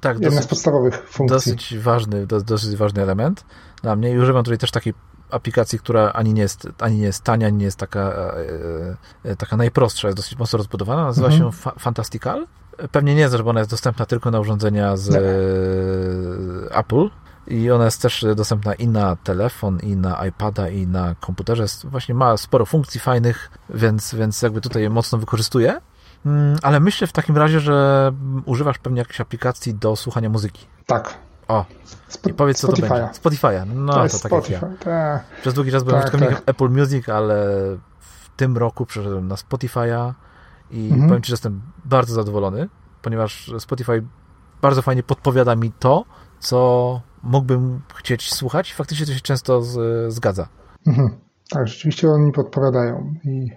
tak, jedna dosyć, z podstawowych funkcji. Dosyć ważny, dosyć ważny element dla mnie i używam tutaj też takiej aplikacji, która ani nie jest, ani nie jest tania, ani nie jest taka, e, e, taka najprostsza, jest dosyć mocno rozbudowana. Nazywa mhm. się Fa Fantastical. Pewnie nie jest, bo ona jest dostępna tylko na urządzenia z nie. Apple. I ona jest też dostępna i na telefon, i na iPada, i na komputerze. Właśnie ma sporo funkcji fajnych, więc, więc jakby tutaj mocno wykorzystuje. Mm, ale myślę w takim razie, że używasz pewnie jakiejś aplikacji do słuchania muzyki. Tak. O, Sp- i powiedz co Spotify'a. to będzie. Spotify'a. No to, to tak Spotify, jak ja. Tak. Przez długi czas byłem tak, użytkownikiem tak. Apple Music, ale w tym roku przeszedłem na Spotify'a i mhm. powiem Ci, że jestem bardzo zadowolony, ponieważ Spotify bardzo fajnie podpowiada mi to, co mógłbym chcieć słuchać i faktycznie to się często z, zgadza. Mhm. Tak, rzeczywiście oni podpowiadają i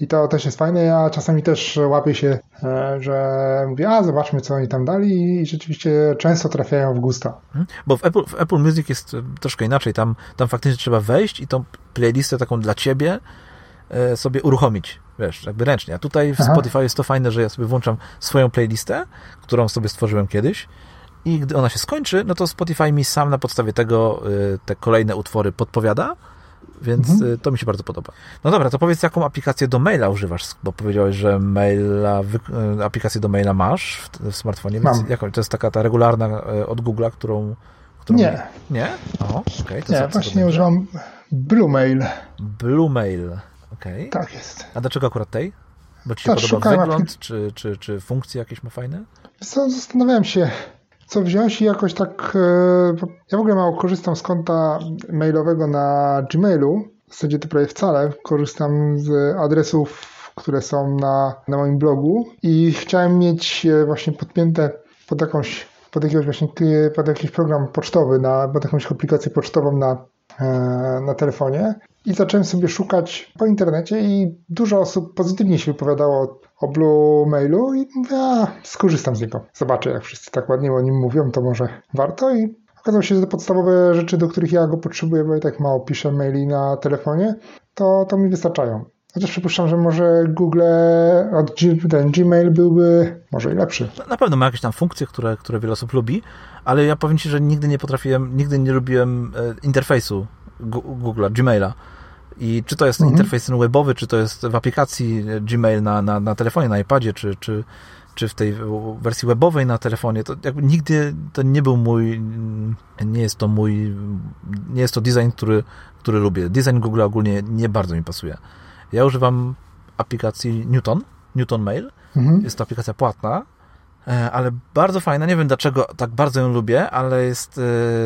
i to też jest fajne. Ja czasami też łapię się, e, że mówię, a zobaczmy, co oni tam dali i rzeczywiście często trafiają w gusta. Mhm. Bo w Apple, w Apple Music jest troszkę inaczej. Tam, tam faktycznie trzeba wejść i tą playlistę taką dla ciebie e, sobie uruchomić, wiesz, jakby ręcznie. A tutaj w Aha. Spotify jest to fajne, że ja sobie włączam swoją playlistę, którą sobie stworzyłem kiedyś i gdy ona się skończy, no to Spotify mi sam na podstawie tego e, te kolejne utwory podpowiada więc mhm. Y, to mi się bardzo podoba. No dobra, to powiedz, jaką aplikację do maila używasz, bo powiedziałeś, że maila, y, aplikację do maila masz w, w smartfonie. Mam. Jaką, to jest taka ta regularna y, od Google'a, którą, którą... Nie. Nie? O, okay, to Nie, właśnie używam Blue Mail. Blue Mail, okej. Okay. Tak jest. A dlaczego akurat tej? Bo ci się tak, podoba wygląd, czy, czy, czy funkcje jakieś ma fajne? Zastanawiałem się, co wziąć i jakoś tak. E, ja w ogóle mało korzystam z konta mailowego na Gmailu. W zasadzie to prawie wcale. Korzystam z adresów, które są na, na moim blogu i chciałem mieć właśnie podpięte pod jakąś pod jakiegoś właśnie pod jakiś program pocztowy, na, pod jakąś aplikację pocztową na, e, na telefonie i zacząłem sobie szukać po internecie i dużo osób pozytywnie się wypowiadało o Blue Mailu i mówię, a skorzystam z niego. Zobaczę, jak wszyscy tak ładnie o nim mówią, to może warto i okazało się, że te podstawowe rzeczy, do których ja go potrzebuję, bo i tak mało piszę maili na telefonie, to, to mi wystarczają. Chociaż przypuszczam, że może Google ten Gmail byłby może i lepszy. Na pewno ma jakieś tam funkcje, które, które wiele osób lubi, ale ja powiem Ci, że nigdy nie potrafiłem, nigdy nie lubiłem e, interfejsu Google'a, Gmaila. I czy to jest mhm. interfejs webowy, czy to jest w aplikacji Gmail na, na, na telefonie, na iPadzie, czy, czy, czy w tej wersji webowej na telefonie, to jakby nigdy to nie był mój, nie jest to mój, nie jest to design, który, który lubię. Design Google ogólnie nie bardzo mi pasuje. Ja używam aplikacji Newton, Newton Mail. Mhm. Jest to aplikacja płatna, e, ale bardzo fajna. Nie wiem dlaczego tak bardzo ją lubię, ale jest,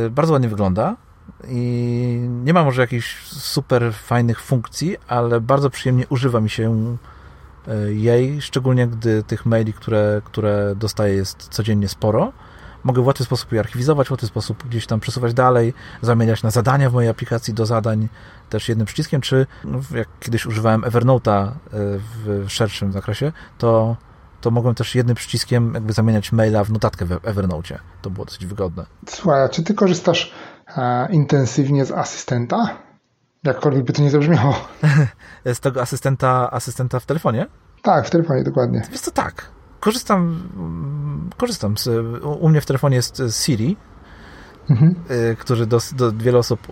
e, bardzo ładnie wygląda i nie ma może jakichś super fajnych funkcji, ale bardzo przyjemnie używa mi się e, jej, szczególnie gdy tych maili, które, które dostaję jest codziennie sporo. Mogę w łatwy sposób je archiwizować, w łatwy sposób gdzieś tam przesuwać dalej, zamieniać na zadania w mojej aplikacji do zadań też jednym przyciskiem, czy no, jak kiedyś używałem Evernote'a e, w szerszym zakresie, to, to mogłem też jednym przyciskiem jakby zamieniać maila w notatkę w Evernote. To było dosyć wygodne. Słuchaj, czy ty korzystasz intensywnie z asystenta? Jakkolwiek by to nie zabrzmiało. z tego asystenta, asystenta w telefonie? Tak, w telefonie, dokładnie. Wiesz co, tak. Korzystam, korzystam z, u mnie w telefonie jest Siri, mhm. Y, który do, do wiele osób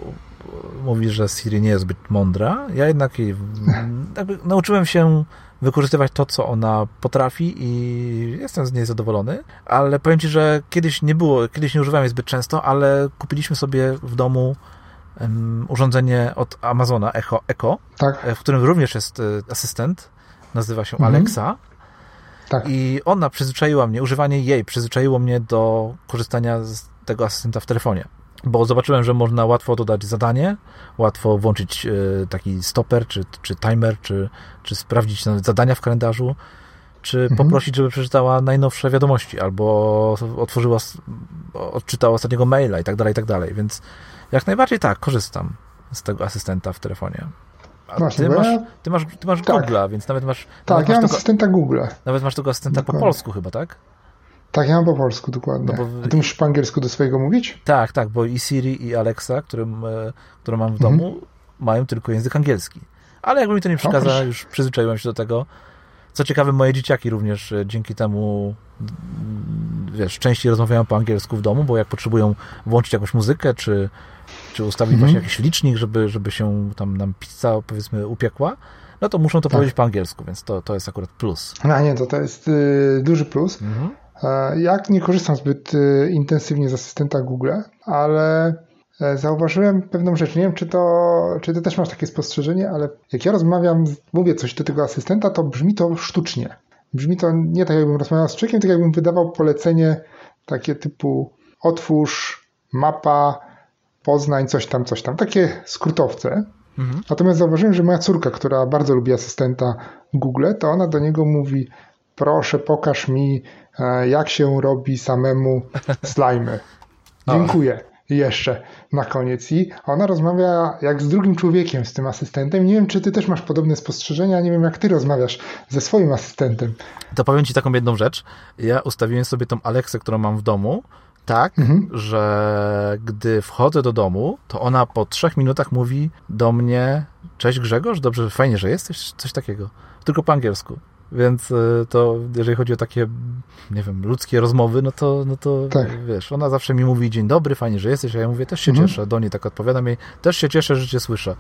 mówi, że Siri nie jest zbyt mądra. Ja jednak jej, nauczyłem się wykorzystywać to, co ona potrafi i jestem z niej zadowolony, ale powiem Ci, że kiedyś nie było, kiedyś nie używałem jej zbyt często, ale kupiliśmy sobie w domu um, urządzenie od Amazona Echo, Echo tak. w którym również jest e, asystent, nazywa się mhm. Alexa. Tak. I ona przyzwyczaiła mnie, używanie jej przyzwyczaiło mnie do korzystania z tego asystenta w telefonie bo zobaczyłem, że można łatwo dodać zadanie, łatwo włączyć e, taki stoper, czy, czy timer, czy, czy sprawdzić nawet zadania w kalendarzu, czy mhm. poprosić, żeby przeczytała najnowsze wiadomości, albo otworzyła, odczytała ostatniego maila i tak dalej, i tak dalej. Więc jak najbardziej tak, korzystam z tego asystenta w telefonie. A Właśnie, ty, masz, ty masz, ty masz tak. Google'a, więc nawet masz... Tak, nawet ja mam tego, asystenta Google. Nawet masz tego asystenta Dokładnie. po polsku chyba, tak? Tak, ja mam po polsku dokładnie. No bo... A ty musisz po angielsku do swojego mówić? Tak, tak, bo i Siri i Alexa, którym, e, którą mam w mhm. domu, mają tylko język angielski. Ale jakby mi to nie przeszkadza, no, już przyzwyczaiłem się do tego. Co ciekawe, moje dzieciaki również e, dzięki temu wiesz, częściej rozmawiają po angielsku w domu, bo jak potrzebują włączyć jakąś muzykę, czy, czy ustawić mhm. właśnie jakiś licznik, żeby, żeby się tam nam pizza, powiedzmy, upiekła, no to muszą to tak. powiedzieć po angielsku, więc to, to jest akurat plus. No nie, to, to jest y, duży plus. Mhm. E, jak nie korzystam zbyt y, intensywnie z asystenta Google, ale e, zauważyłem pewną rzecz. Nie wiem, czy to, czy ty też masz takie spostrzeżenie, ale jak ja rozmawiam, mówię coś do tego asystenta, to brzmi to sztucznie. Brzmi to nie tak, jakbym rozmawiał z człowiekiem, tak jakbym wydawał polecenie takie typu otwórz, mapa, Poznań, coś tam, coś tam. Takie skrótowce. Mhm. Natomiast zauważyłem, że moja córka, która bardzo lubi asystenta Google, to ona do niego mówi proszę pokaż mi e, jak się robi samemu slimy. Dziękuję jeszcze na koniec. I ona rozmawia jak z drugim człowiekiem, z tym asystentem. Nie wiem, czy ty też masz podobne spostrzeżenia, nie wiem, jak ty rozmawiasz ze swoim asystentem. To powiem ci taką jedną rzecz. Ja ustawiłem sobie tą Alexę, którą mam w domu, tak, mhm. że gdy wchodzę do domu, to ona po trzech minutach mówi do mnie cześć Grzegorz, dobrze, fajnie, że jesteś, coś takiego. Tylko po angielsku. Więc y, to, jeżeli chodzi o takie, nie wiem, ludzkie rozmowy, no to, no to tak. wiesz, ona zawsze mi mówi dzień dobry, fajnie, że jesteś, a ja mówię, też się mhm. cieszę, do niej tak odpowiadam jej, też się cieszę, że cię słyszę.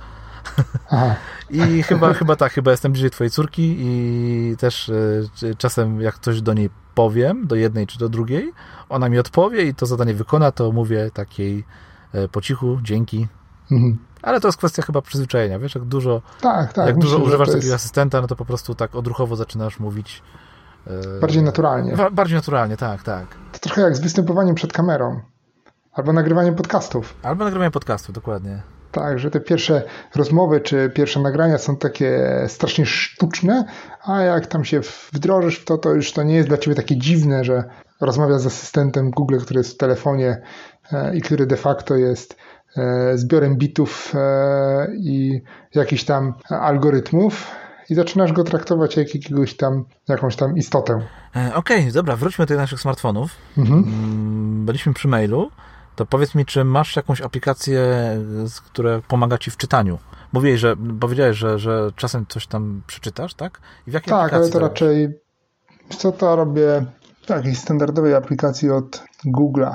I chyba, chyba tak, chyba jestem bliżej twojej córki i też y, czasem jak coś do niej powiem, do jednej czy do drugiej, ona mi odpowie i to zadanie wykona, to mówię takiej y, po cichu, dzięki. Mhm. Ale to jest kwestia chyba przyzwyczajenia, wiesz, jak dużo, tak, tak, jak myślę, dużo używasz takiego jest... asystenta, no to po prostu tak odruchowo zaczynasz mówić. E, bardziej naturalnie. Bardziej naturalnie, tak, tak. To trochę jak z występowaniem przed kamerą. Albo nagrywaniem podcastów. Albo nagrywaniem podcastów, dokładnie. Tak, że te pierwsze rozmowy czy pierwsze nagrania są takie strasznie sztuczne, a jak tam się wdrożysz w to, to już to nie jest dla ciebie takie dziwne, że rozmawiasz z asystentem Google, który jest w telefonie e, i który de facto jest zbiorem bitów e, i jakichś tam algorytmów i zaczynasz go traktować jak jakiegoś tam, jakąś tam istotę. E, okej, okay, dobra, wróćmy do naszych smartfonów. Mhm. Mm, byliśmy przy mailu. To powiedz mi, czy masz jakąś aplikację, która pomaga ci w czytaniu? Mówiłeś, że powiedziałeś, że, że czasem coś tam przeczytasz, tak? I w jakiej tak, ale to, to raczej co to robię w takiej standardowej aplikacji od Google'a.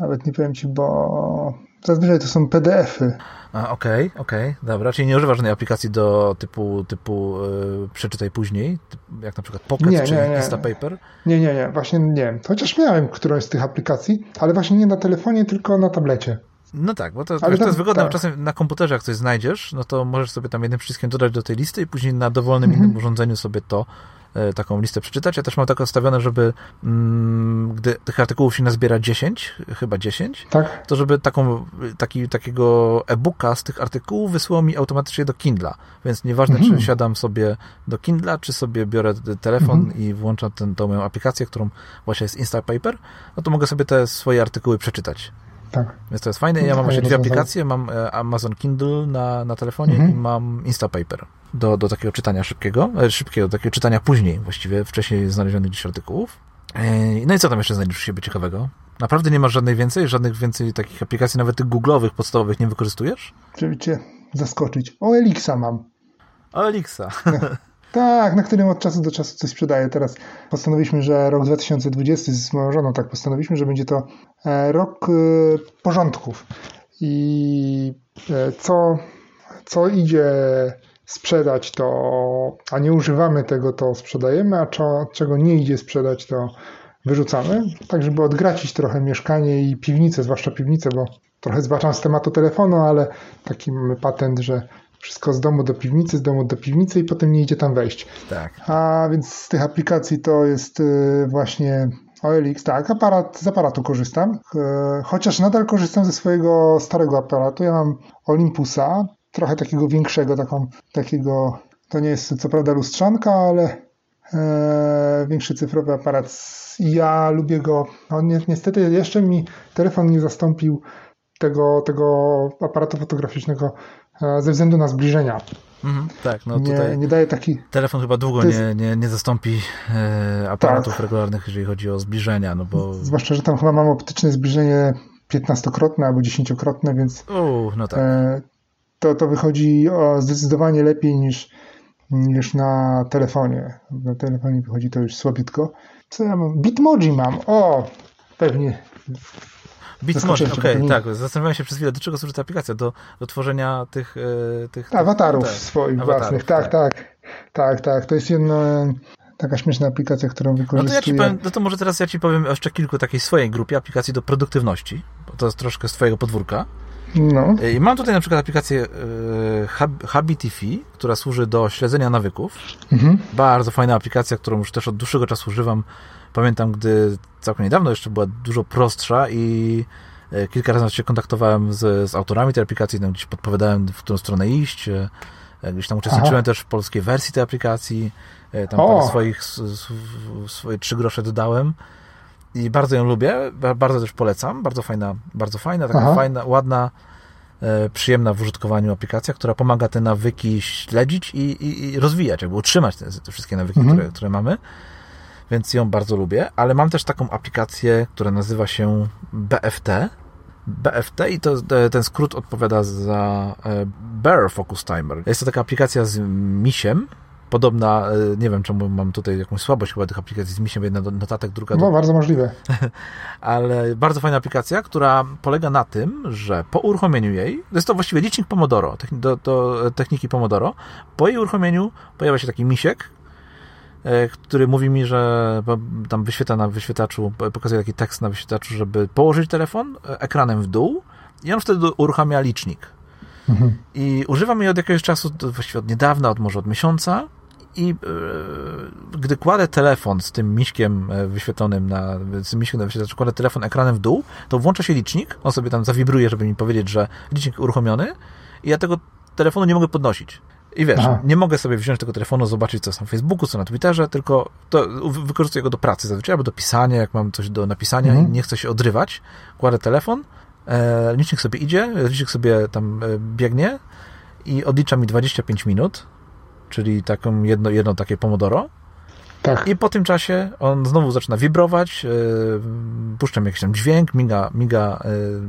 Nawet nie powiem ci, bo Zazwyczaj to są PDF-y. Okej, okej, okay, okay, dobra. Czyli nie używasz żadnej aplikacji do typu, typu yy, przeczytaj później, jak na przykład Pocket nie, czy nie, nie. Instapaper? Nie, nie, nie, właśnie nie. Chociaż miałem którąś z tych aplikacji, ale właśnie nie na telefonie, tylko na tablecie. No tak, bo to, wiesz, to jest wygodne, tak. czasem na komputerze jak coś znajdziesz, no to możesz sobie tam jednym przyciskiem dodać do tej listy i później na dowolnym mhm. innym urządzeniu sobie to taką listę przeczytać. Ja też mam tak ustawione, żeby mm, gdy tych artykułów się nazbiera 10, chyba 10, tak. to żeby taką, taki, takiego e-booka z tych artykułów wysłał mi automatycznie do Kindla. Więc nieważne, mhm. czy siadam sobie do Kindla, czy sobie biorę telefon mhm. i włączam tą moją aplikację, którą właśnie jest Instapaper, no to mogę sobie te swoje artykuły przeczytać. Tak. Więc to jest fajne. Ja mam właśnie dwie aplikacje. Mam e, Amazon Kindle na, na telefonie mhm. i mam Instapaper do, do takiego czytania szybkiego, e, szybkiego, do takiego czytania później, właściwie wcześniej znalezionych gdzieś artykułów. E, no i co tam jeszcze znajdziesz u siebie ciekawego? Naprawdę nie masz żadnej więcej? Żadnych więcej takich aplikacji, nawet tych googlowych, podstawowych nie wykorzystujesz? Cię zaskoczyć. O Elixa mam. O Elixa. Tak, na którym od czasu do czasu coś sprzedaję. Teraz postanowiliśmy, że rok 2020 z moją żoną tak postanowiliśmy, że będzie to e, rok porządków. I co, co idzie sprzedać, to a nie używamy tego, to sprzedajemy, a co, czego nie idzie sprzedać, to wyrzucamy. Tak, żeby odgracić trochę mieszkanie i piwnicę, zwłaszcza piwnicę, bo trochę zbaczam z tematu telefonu, ale taki mamy patent, że wszystko z domu do piwnicy, z domu do piwnicy i potem nie idzie tam wejść. Tak. A więc z tych aplikacji to jest y, właśnie OLX, tak, aparat, z aparatu korzystam, e, chociaż nadal korzystam ze swojego starego aparatu. Ja mam Olympusa, trochę takiego większego, taką, takiego, to nie jest co prawda lustrzanka, ale e, większy cyfrowy aparat. Ja lubię go, on ni niestety jeszcze mi telefon nie zastąpił tego, tego aparatu fotograficznego E, ze względu na zbliżenia. Mhm, tak, no nie, tutaj nie daje taki... Telefon chyba długo jest... nie, nie, nie zastąpi e, aparatów tak. regularnych, jeżeli chodzi o zbliżenia, no bo... Zwłaszcza, że tam chyba mam optyczne zbliżenie 15-krotne albo 10-krotne, więc U, no tak. e, to, to wychodzi o zdecydowanie lepiej niż, niż na telefonie. Na telefonie wychodzi to już słabiutko. Co ja mam? Bitmoji mam. O, pewnie Bitmoji, okej, okay, tak. Zastanawiałem się przez chwilę, do czego służy ta aplikacja? Do, do tworzenia tych... E, tych awatarów tych, swoich awatarów, własnych. Tak, tak, tak, tak. Tak, To jest jedna taka śmieszna aplikacja, którą wykorzystuję. No to, ja ci powiem, no to może teraz ja ci powiem jeszcze kilku takiej swojej grupie aplikacji do produktywności, bo to jest troszkę z twojego podwórka. No. E, I mam tutaj na przykład aplikację e, Habitifi, która służy do śledzenia nawyków. Mhm. Bardzo fajna aplikacja, którą już też od dłuższego czasu używam. Pamiętam, gdy całkiem niedawno jeszcze była dużo prostsza i e, kilka razy się kontaktowałem z, z autorami tej aplikacji, tam gdzieś podpowiadałem, w którą stronę iść. Gdzieś tam uczestniczyłem Aha. też w polskiej wersji tej aplikacji. Tam o. parę swoich, swoje trzy grosze dodałem i bardzo ją lubię, bardzo też polecam, bardzo fajna, bardzo fajna, taka Aha. fajna, ładna, e, przyjemna w użytkowaniu aplikacja, która pomaga te nawyki śledzić i, i, i rozwijać, jakby utrzymać te, te wszystkie nawyki, mhm. które, które mamy, więc ją bardzo lubię, ale mam też taką aplikację, która nazywa się BFT, BFT i to, ten skrót odpowiada za e, Bear Focus Timer. Jest to taka aplikacja z misiem, podobna, e, nie wiem czemu mam tutaj jakąś słabość chyba tych aplikacji z misiem, jedna notatek, druga... No, bardzo możliwe. Ale bardzo fajna aplikacja, która polega na tym, że po uruchomieniu jej, to jest to właściwie licznik Pomodoro, do, do techniki Pomodoro, po jej uruchomieniu pojawia się taki misiek, e, który mówi mi, że tam wyświetla na wyświetlaczu, pokazuje taki tekst na wyświetlaczu, żeby położyć telefon e, ekranem w dół i on wtedy uruchamia licznik. Mhm. I używam jej od jakiegoś czasu, właściwie od niedawna, od może od miesiąca i e, gdy kładę telefon z tym miśkiem e, wyświetlonym na, z tym miśkiem na wyświetlaczu, kładę telefon ekranem w dół, to włącza się licznik, on sobie tam zawibruje, żeby mi powiedzieć, że licznik uruchomiony i ja tego telefonu nie mogę podnosić. I wiesz, Aha. nie mogę sobie wziąć tego telefonu, zobaczyć co jest na Facebooku, co na Twitterze, tylko to wykorzystuję go do pracy zazwyczaj, albo do pisania, jak mam coś do napisania mhm. i nie chcę się odrywać, kładę telefon, e, licznik sobie idzie, licznik sobie tam e, biegnie i odlicza mi 25 minut, czyli taką jedno, jedno takie pomodoro. Tak. I po tym czasie on znowu zaczyna wibrować, yy, puszczam jakiś tam dźwięk, miga, miga yy,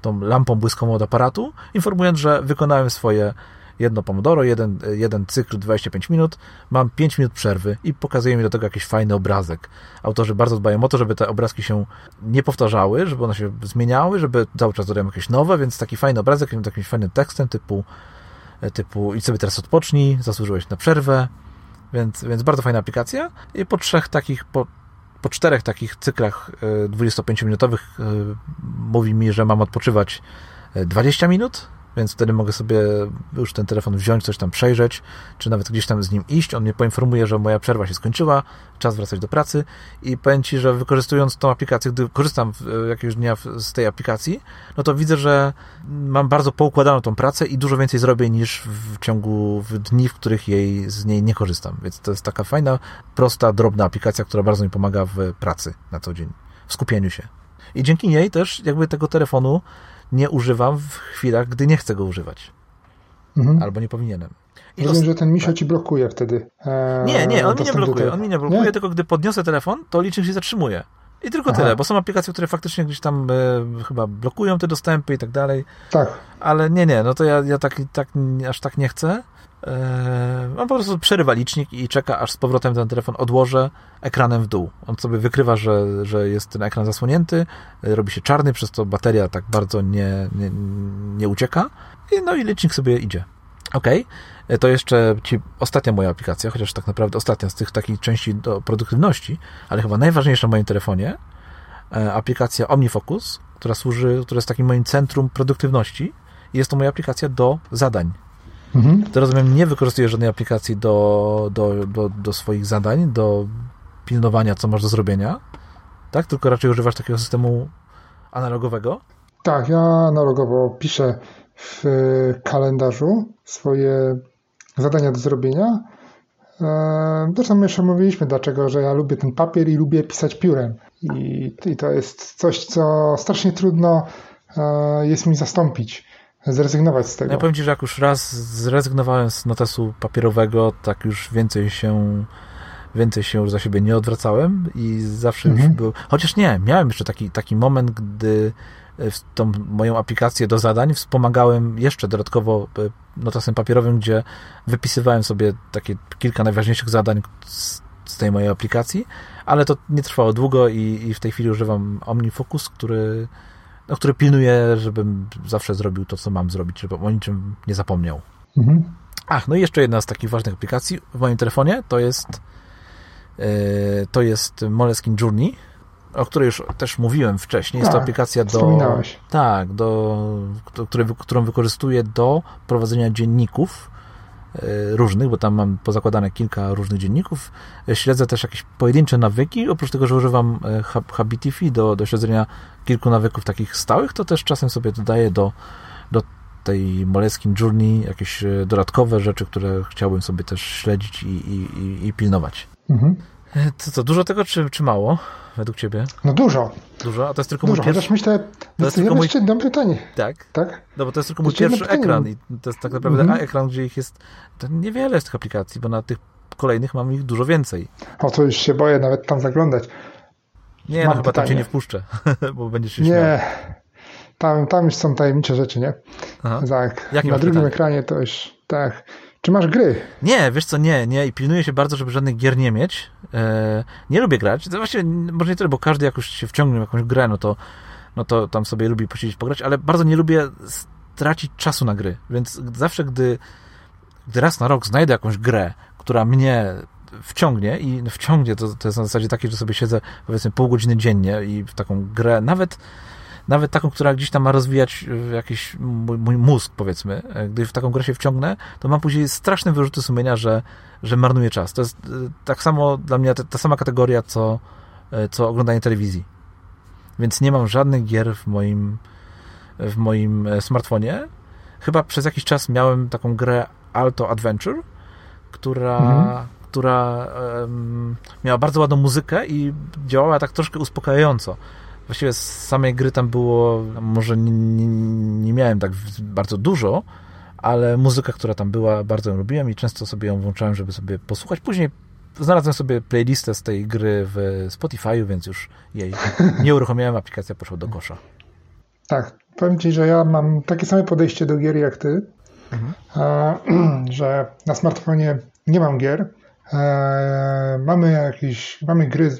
tą lampą błyskową od aparatu, informując, że wykonałem swoje jedno pomodoro, jeden, jeden cykl 25 minut, mam 5 minut przerwy i pokazuje mi do tego jakiś fajny obrazek. Autorzy bardzo dbają o to, żeby te obrazki się nie powtarzały, żeby one się zmieniały, żeby cały czas dodają jakieś nowe, więc taki fajny obrazek, jakimś fajnym tekstem typu typu idź sobie teraz odpocznij, zasłużyłeś na przerwę, więc, więc bardzo fajna aplikacja. I po trzech takich, po, po czterech takich cyklach 25-minutowych e, e, mówi mi, że mam odpoczywać 20 minut, więc wtedy mogę sobie już ten telefon wziąć, coś tam przejrzeć, czy nawet gdzieś tam z nim iść. On mnie poinformuje, że moja przerwa się skończyła, czas wracać do pracy i powiem Ci, że wykorzystując tą aplikację, gdy korzystam jakiegoś dnia z tej aplikacji, no to widzę, że mam bardzo poukładaną tą pracę i dużo więcej zrobię niż w ciągu dni, w których jej z niej nie korzystam. Więc to jest taka fajna, prosta, drobna aplikacja, która bardzo mi pomaga w pracy na co dzień, w skupieniu się. I dzięki niej też jakby tego telefonu nie używam w chwilach, gdy nie chcę go używać. Mhm. Albo nie powinienem. I Rozumiem, że ten misio tak. ci blokuje wtedy. E, nie, nie, on mi nie blokuje. On mi nie blokuje, nie? tylko gdy podniosę telefon, to licznik się zatrzymuje. I tylko Aha. tyle, bo są aplikacje, które faktycznie gdzieś tam e, chyba blokują te dostępy i tak dalej. Tak. Ale nie, nie, no to ja, ja tak, tak, aż tak nie chcę. E, on po prostu przerywa licznik i czeka, aż z powrotem ten telefon odłożę ekranem w dół. On sobie wykrywa, że, że jest ten ekran zasłonięty, robi się czarny, przez to bateria tak bardzo nie, nie, nie ucieka. I, no i licznik sobie idzie. Ok, e, to jeszcze ci ostatnia moja aplikacja, chociaż tak naprawdę ostatnia z tych takich części do produktywności, ale chyba najważniejsza w moim telefonie, e, aplikacja OmniFocus, która służy, która jest takim moim centrum produktywności. Jest to moja aplikacja do zadań Mhm. Ty rozumiem, nie wykorzystujesz żadnej aplikacji do, do, do, do swoich zadań, do pilnowania, co masz do zrobienia, tak? Tylko raczej używasz takiego systemu analogowego? Tak, ja analogowo piszę w kalendarzu swoje zadania do zrobienia. E, zresztą jeszcze mówiliśmy, dlaczego, że ja lubię ten papier i lubię pisać piórem. I, i to jest coś, co strasznie trudno e, jest mi zastąpić. Zrezygnować z tego. Ja powiem Ci, że jak już raz zrezygnowałem z notesu papierowego, tak już więcej się więcej się już za siebie nie odwracałem i zawsze mhm. już był... Chociaż nie, miałem jeszcze taki, taki moment, gdy e, w tą moją aplikację do zadań wspomagałem jeszcze dodatkowo e, notesem papierowym, gdzie wypisywałem sobie takie kilka najważniejszych zadań z, z tej mojej aplikacji, ale to nie trwało długo i, i w tej chwili używam OmniFocus, który no, który pilnuje, żebym zawsze zrobił to, co mam zrobić, żeby o niczym nie zapomniał. Mhm. Ach, no i jeszcze jedna z takich ważnych aplikacji w moim telefonie to jest yy, to jest Moleskine Journey, o której już też mówiłem wcześniej. Jest to tak, aplikacja do. Tak, do, który, którą wykorzystuję do prowadzenia dzienników E, różnych, bo tam mam pozakładane kilka różnych dzienników. E, śledzę też jakieś pojedyncze nawyki, oprócz tego, że używam e, Habitify do, do śledzenia kilku nawyków takich stałych, to też czasem sobie dodaję do, do tej Moleskine Journey jakieś dodatkowe rzeczy, które chciałbym sobie też śledzić i, i, i pilnować. Mhm. To co, dużo tego, czy, czy mało, według Ciebie? No dużo. Dużo? A to jest tylko dużo, mój pierwszy... myślę, to jest tylko mój... jeszcze jedno pytanie. Tak? Tak? No bo to jest tylko mój pierwszy ekran i to jest tak naprawdę mm -hmm. ekran, gdzie ich jest to niewiele z tych aplikacji, bo na tych kolejnych mam ich dużo więcej. O, to już się boję nawet tam zaglądać. Nie, no chyba tam cię nie wpuszczę, bo będziesz się Nie, śmiał. tam, tam już są tajemnicze rzeczy, nie? Aha. Tak, na drugim pytanie? ekranie to już, tak... Czy masz gry? Nie, wiesz co, nie, nie i pilnuję się bardzo, żeby żadnych gier nie mieć. E, nie lubię grać. To właściwie może nie tyle, bo każdy jakoś się wciągnie w jakąś grę, no to, no to tam sobie lubi posiedzieć, pograć, ale bardzo nie lubię stracić czasu na gry. Więc zawsze, gdy, gdy raz na rok znajdę jakąś grę, która mnie wciągnie i wciągnie, to, to jest na zasadzie takiej, że sobie siedzę powiedzmy pół godziny dziennie i w taką grę, nawet nawet taką, która gdzieś tam ma rozwijać e, jakiś mój, mój mózg, powiedzmy, e, gdy w taką grę się wciągnę, to mam później straszne wyrzuty sumienia, że, że marnuję czas. To jest e, tak samo dla mnie ta, ta sama kategoria, co, co oglądanie telewizji. Więc nie mam żadnych gier w moim, w moim smartfonie. Chyba przez jakiś czas miałem taką grę Alto Adventure, która, mhm. która um, miała bardzo ładną muzykę i działała tak troszkę uspokajająco. Właściwie z samej gry tam było, może nie, nie, nie miałem tak bardzo dużo, ale muzyka, która tam była, bardzo ją lubiłem i często sobie ją włączałem, żeby sobie posłuchać. Później znalazłem sobie playlistę z tej gry w Spotify'u, więc już jej nie uruchomiłem, aplikacja poszła do kosza. Tak, powiem Ci, że ja mam takie same podejście do gier jak Ty, mhm. że na smartfonie nie mam gier, e, mamy jakieś, mamy gry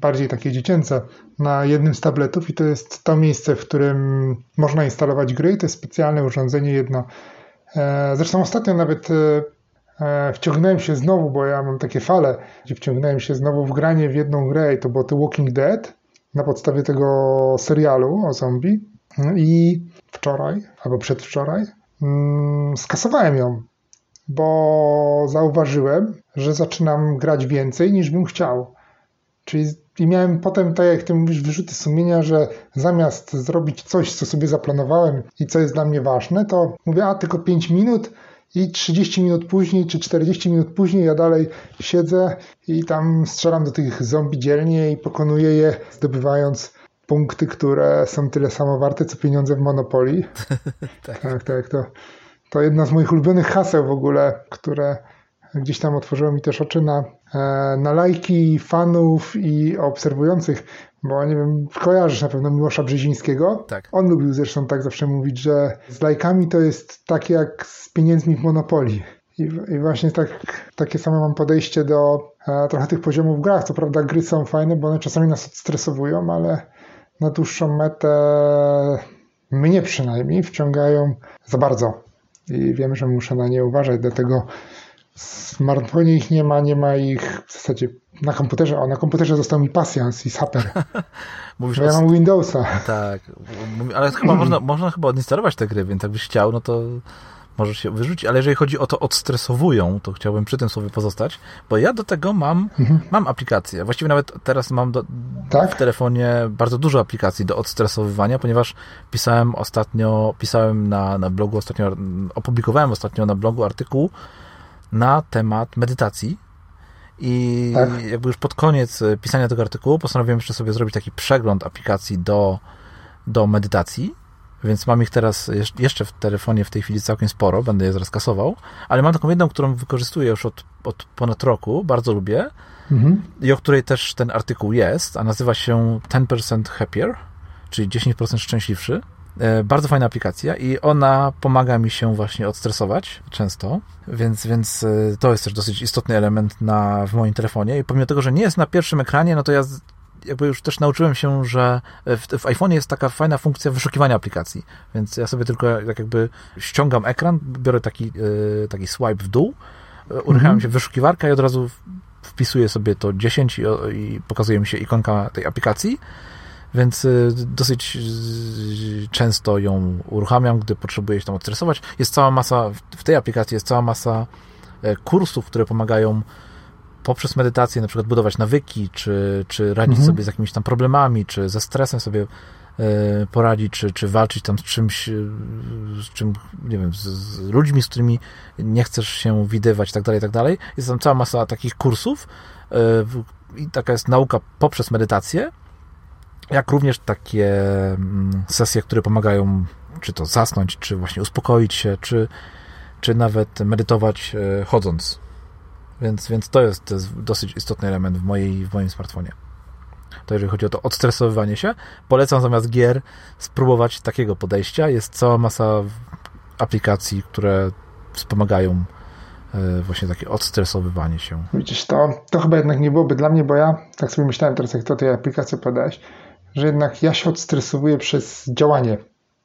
bardziej takie dziecięce, na jednym z tabletów i to jest to miejsce, w którym można instalować gry. To jest specjalne urządzenie jedno. E, zresztą ostatnio nawet e, e, wciągnąłem się znowu, bo ja mam takie fale, gdzie wciągnąłem się znowu w granie w jedną grę i to było The Walking Dead na podstawie tego serialu o zombie i wczoraj albo przedwczoraj mm, skasowałem ją, bo zauważyłem, że zaczynam grać więcej niż bym chciał. Czyli i miałem potem, tak jak ty mówisz, wyrzuty sumienia, że zamiast zrobić coś, co sobie zaplanowałem i co jest dla mnie ważne, to mówię, a tylko 5 minut i 30 minut później, czy 40 minut później ja dalej siedzę i tam strzelam do tych zombie dzielnie i pokonuję je, zdobywając punkty, które są tyle samo warte, co pieniądze w Monopolii. tak. tak, tak. To, to jedna z moich ulubionych haseł w ogóle, które gdzieś tam otworzyło mi też oczy na, na lajki fanów i obserwujących, bo nie wiem, kojarzysz na pewno Miłosza Brzezińskiego. Tak. On lubił zresztą tak zawsze mówić, że z lajkami to jest tak jak z pieniędzmi w Monopolii. I, I, właśnie tak, takie same mam podejście do e, trochę tych poziomów grach. Co prawda gry są fajne, bo one czasami nas odstresowują, ale na dłuższą metę mnie przynajmniej wciągają za bardzo. I wiem, że muszę na nie uważać, dlatego w smartfonie ich nie ma, nie ma ich w zasadzie na komputerze. O, na komputerze został mi Pasjans i Saper. Mówisz ja mam Windowsa. Tak, ale chyba można, można chyba odinstalować te gry, więc jakbyś chciał, no to możesz się wyrzucić, ale jeżeli chodzi o to odstresowują, to chciałbym przy tym słowie pozostać, bo ja do tego mam, mhm. mam aplikację. Właściwie nawet teraz mam do, tak? w telefonie bardzo dużo aplikacji do odstresowywania, ponieważ pisałem ostatnio, pisałem na, na blogu ostatnio, opublikowałem ostatnio na blogu artykuł na temat medytacji. I tak. jakby już pod koniec e, pisania tego artykułu postanowiłem jeszcze sobie zrobić taki przegląd aplikacji do, do medytacji. więc mam ich teraz jeszcze w telefonie w tej chwili całkiem sporo, będę je zaraz kasował, ale mam taką jedną, którą wykorzystuję już od, od ponad roku, bardzo lubię mhm. i o której też ten artykuł jest, a nazywa się 10% Happier, czyli 10% szczęśliwszy. E, bardzo fajna aplikacja i ona pomaga mi się właśnie odstresować często, więc, więc e, to jest też dosyć istotny element na, w moim telefonie i pomimo tego, że nie jest na pierwszym ekranie, no to ja jakby już też nauczyłem się, że w, w iPhone jest taka fajna funkcja wyszukiwania aplikacji, więc ja sobie tylko tak jakby ściągam ekran, biorę taki, e, taki swipe w dół, uruchamiam mhm. się wyszukiwarka i od razu wpisuję sobie to 10 i, i pokazuje mi się ikonka tej aplikacji więc y, dosyć y, często ją uruchamiam, gdy potrzebuję się tam odstresować. Jest cała masa, w tej aplikacji jest cała masa e, kursów, które pomagają poprzez medytację na przykład budować nawyki, czy, czy radzić mhm. sobie z jakimiś tam problemami, czy ze stresem sobie e, poradzić, czy, czy walczyć tam z czymś, e, z czym, nie wiem, z, z ludźmi, z którymi nie chcesz się widywać, tak dalej, tak dalej. Jest tam cała masa takich kursów i taka jest nauka poprzez medytację, jak również takie mm, sesje, które pomagają czy to zasnąć, czy właśnie uspokoić się, czy, czy nawet medytować e, chodząc. Więc, więc to, jest, to jest dosyć istotny element w, mojej, w moim smartfonie. To jeżeli chodzi o to odstresowywanie się, polecam zamiast gier spróbować takiego podejścia. Jest cała masa aplikacji, które wspomagają e, właśnie takie odstresowywanie się. Widzisz, to, to chyba jednak nie byłoby dla mnie, bo ja tak sobie myślałem teraz, jak to tej aplikacji podałeś, że jednak ja się odstresowuję przez działanie.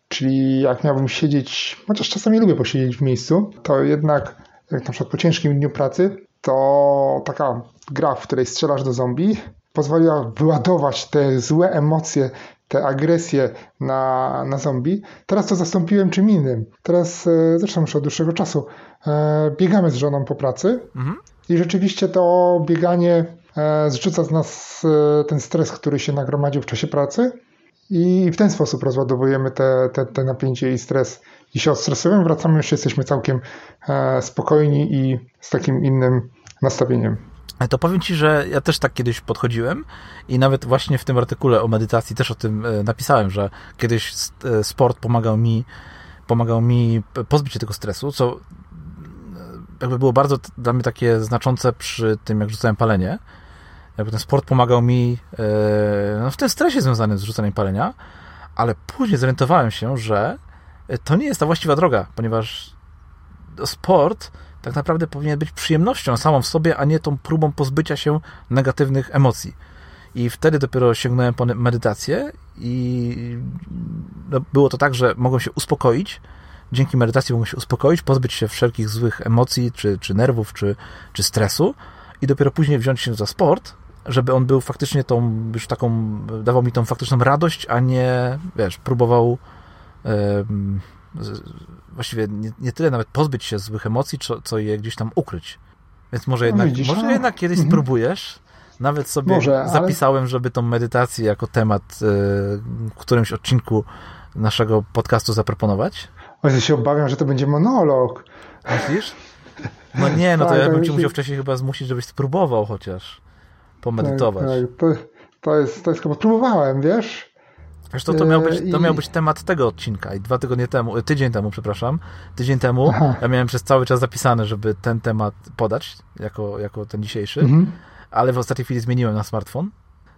Czyli jak miałbym siedzieć, chociaż czasami lubię posiedzieć w miejscu, to jednak jak na przykład po ciężkim dniu pracy, to taka gra, w której strzelasz do zombie, pozwoliła wyładować te złe emocje, te agresje na, na zombie. Teraz to zastąpiłem czym innym. Teraz, e, zresztą już od dłuższego czasu, e, biegamy z żoną po pracy mhm. i rzeczywiście to bieganie zrzuca z nas e, ten stres, który się nagromadził w czasie pracy i w ten sposób rozładowujemy te, te, te napięcie i stres. I się odstresujemy, wracamy, już jesteśmy całkiem e, spokojni i z takim innym nastawieniem. To powiem Ci, że ja też tak kiedyś podchodziłem i nawet właśnie w tym artykule o medytacji też o tym napisałem, że kiedyś sport pomagał mi, pomagał mi pozbyć się tego stresu, co jakby było bardzo dla mnie takie znaczące przy tym, jak rzucałem palenie, jakby ten sport pomagał mi e, no, w tym stresie związanym z rzucaniem palenia, ale później zorientowałem się, że to nie jest ta właściwa droga, ponieważ sport tak naprawdę powinien być przyjemnością samą w sobie, a nie tą próbą pozbycia się negatywnych emocji. I wtedy dopiero sięgnąłem po medytację i no, było to tak, że mogłem się uspokoić, dzięki medytacji mogłem się uspokoić, pozbyć się wszelkich złych emocji, czy, czy nerwów, czy, czy stresu i dopiero później wziąć się za sport, żeby on był faktycznie tą, już taką, dawał mi tą faktyczną radość, a nie, wiesz, próbował e, właściwie nie, nie, tyle nawet pozbyć się złych emocji, co, co je gdzieś tam ukryć. Więc może no jednak, widzisz, może no. jednak kiedyś mhm. spróbujesz. Nawet sobie może, zapisałem, ale... żeby tą medytację jako temat e, w którymś odcinku naszego podcastu zaproponować. O, ja się obawiam, że to będzie monolog. Myślisz? No nie, no to tak, ja bym ci musiał wcześniej chyba zmusić, żebyś spróbował chociaż pomedytować. Tak, tak. To, to, jest, to jest chyba próbowałem, wiesz? Wiesz, to, to, miał być, to miał być temat tego odcinka i dwa tygodnie temu, tydzień temu, przepraszam, tydzień temu Aha. ja miałem przez cały czas zapisane, żeby ten temat podać jako, jako ten dzisiejszy, mhm. ale w ostatniej chwili zmieniłem na smartfon.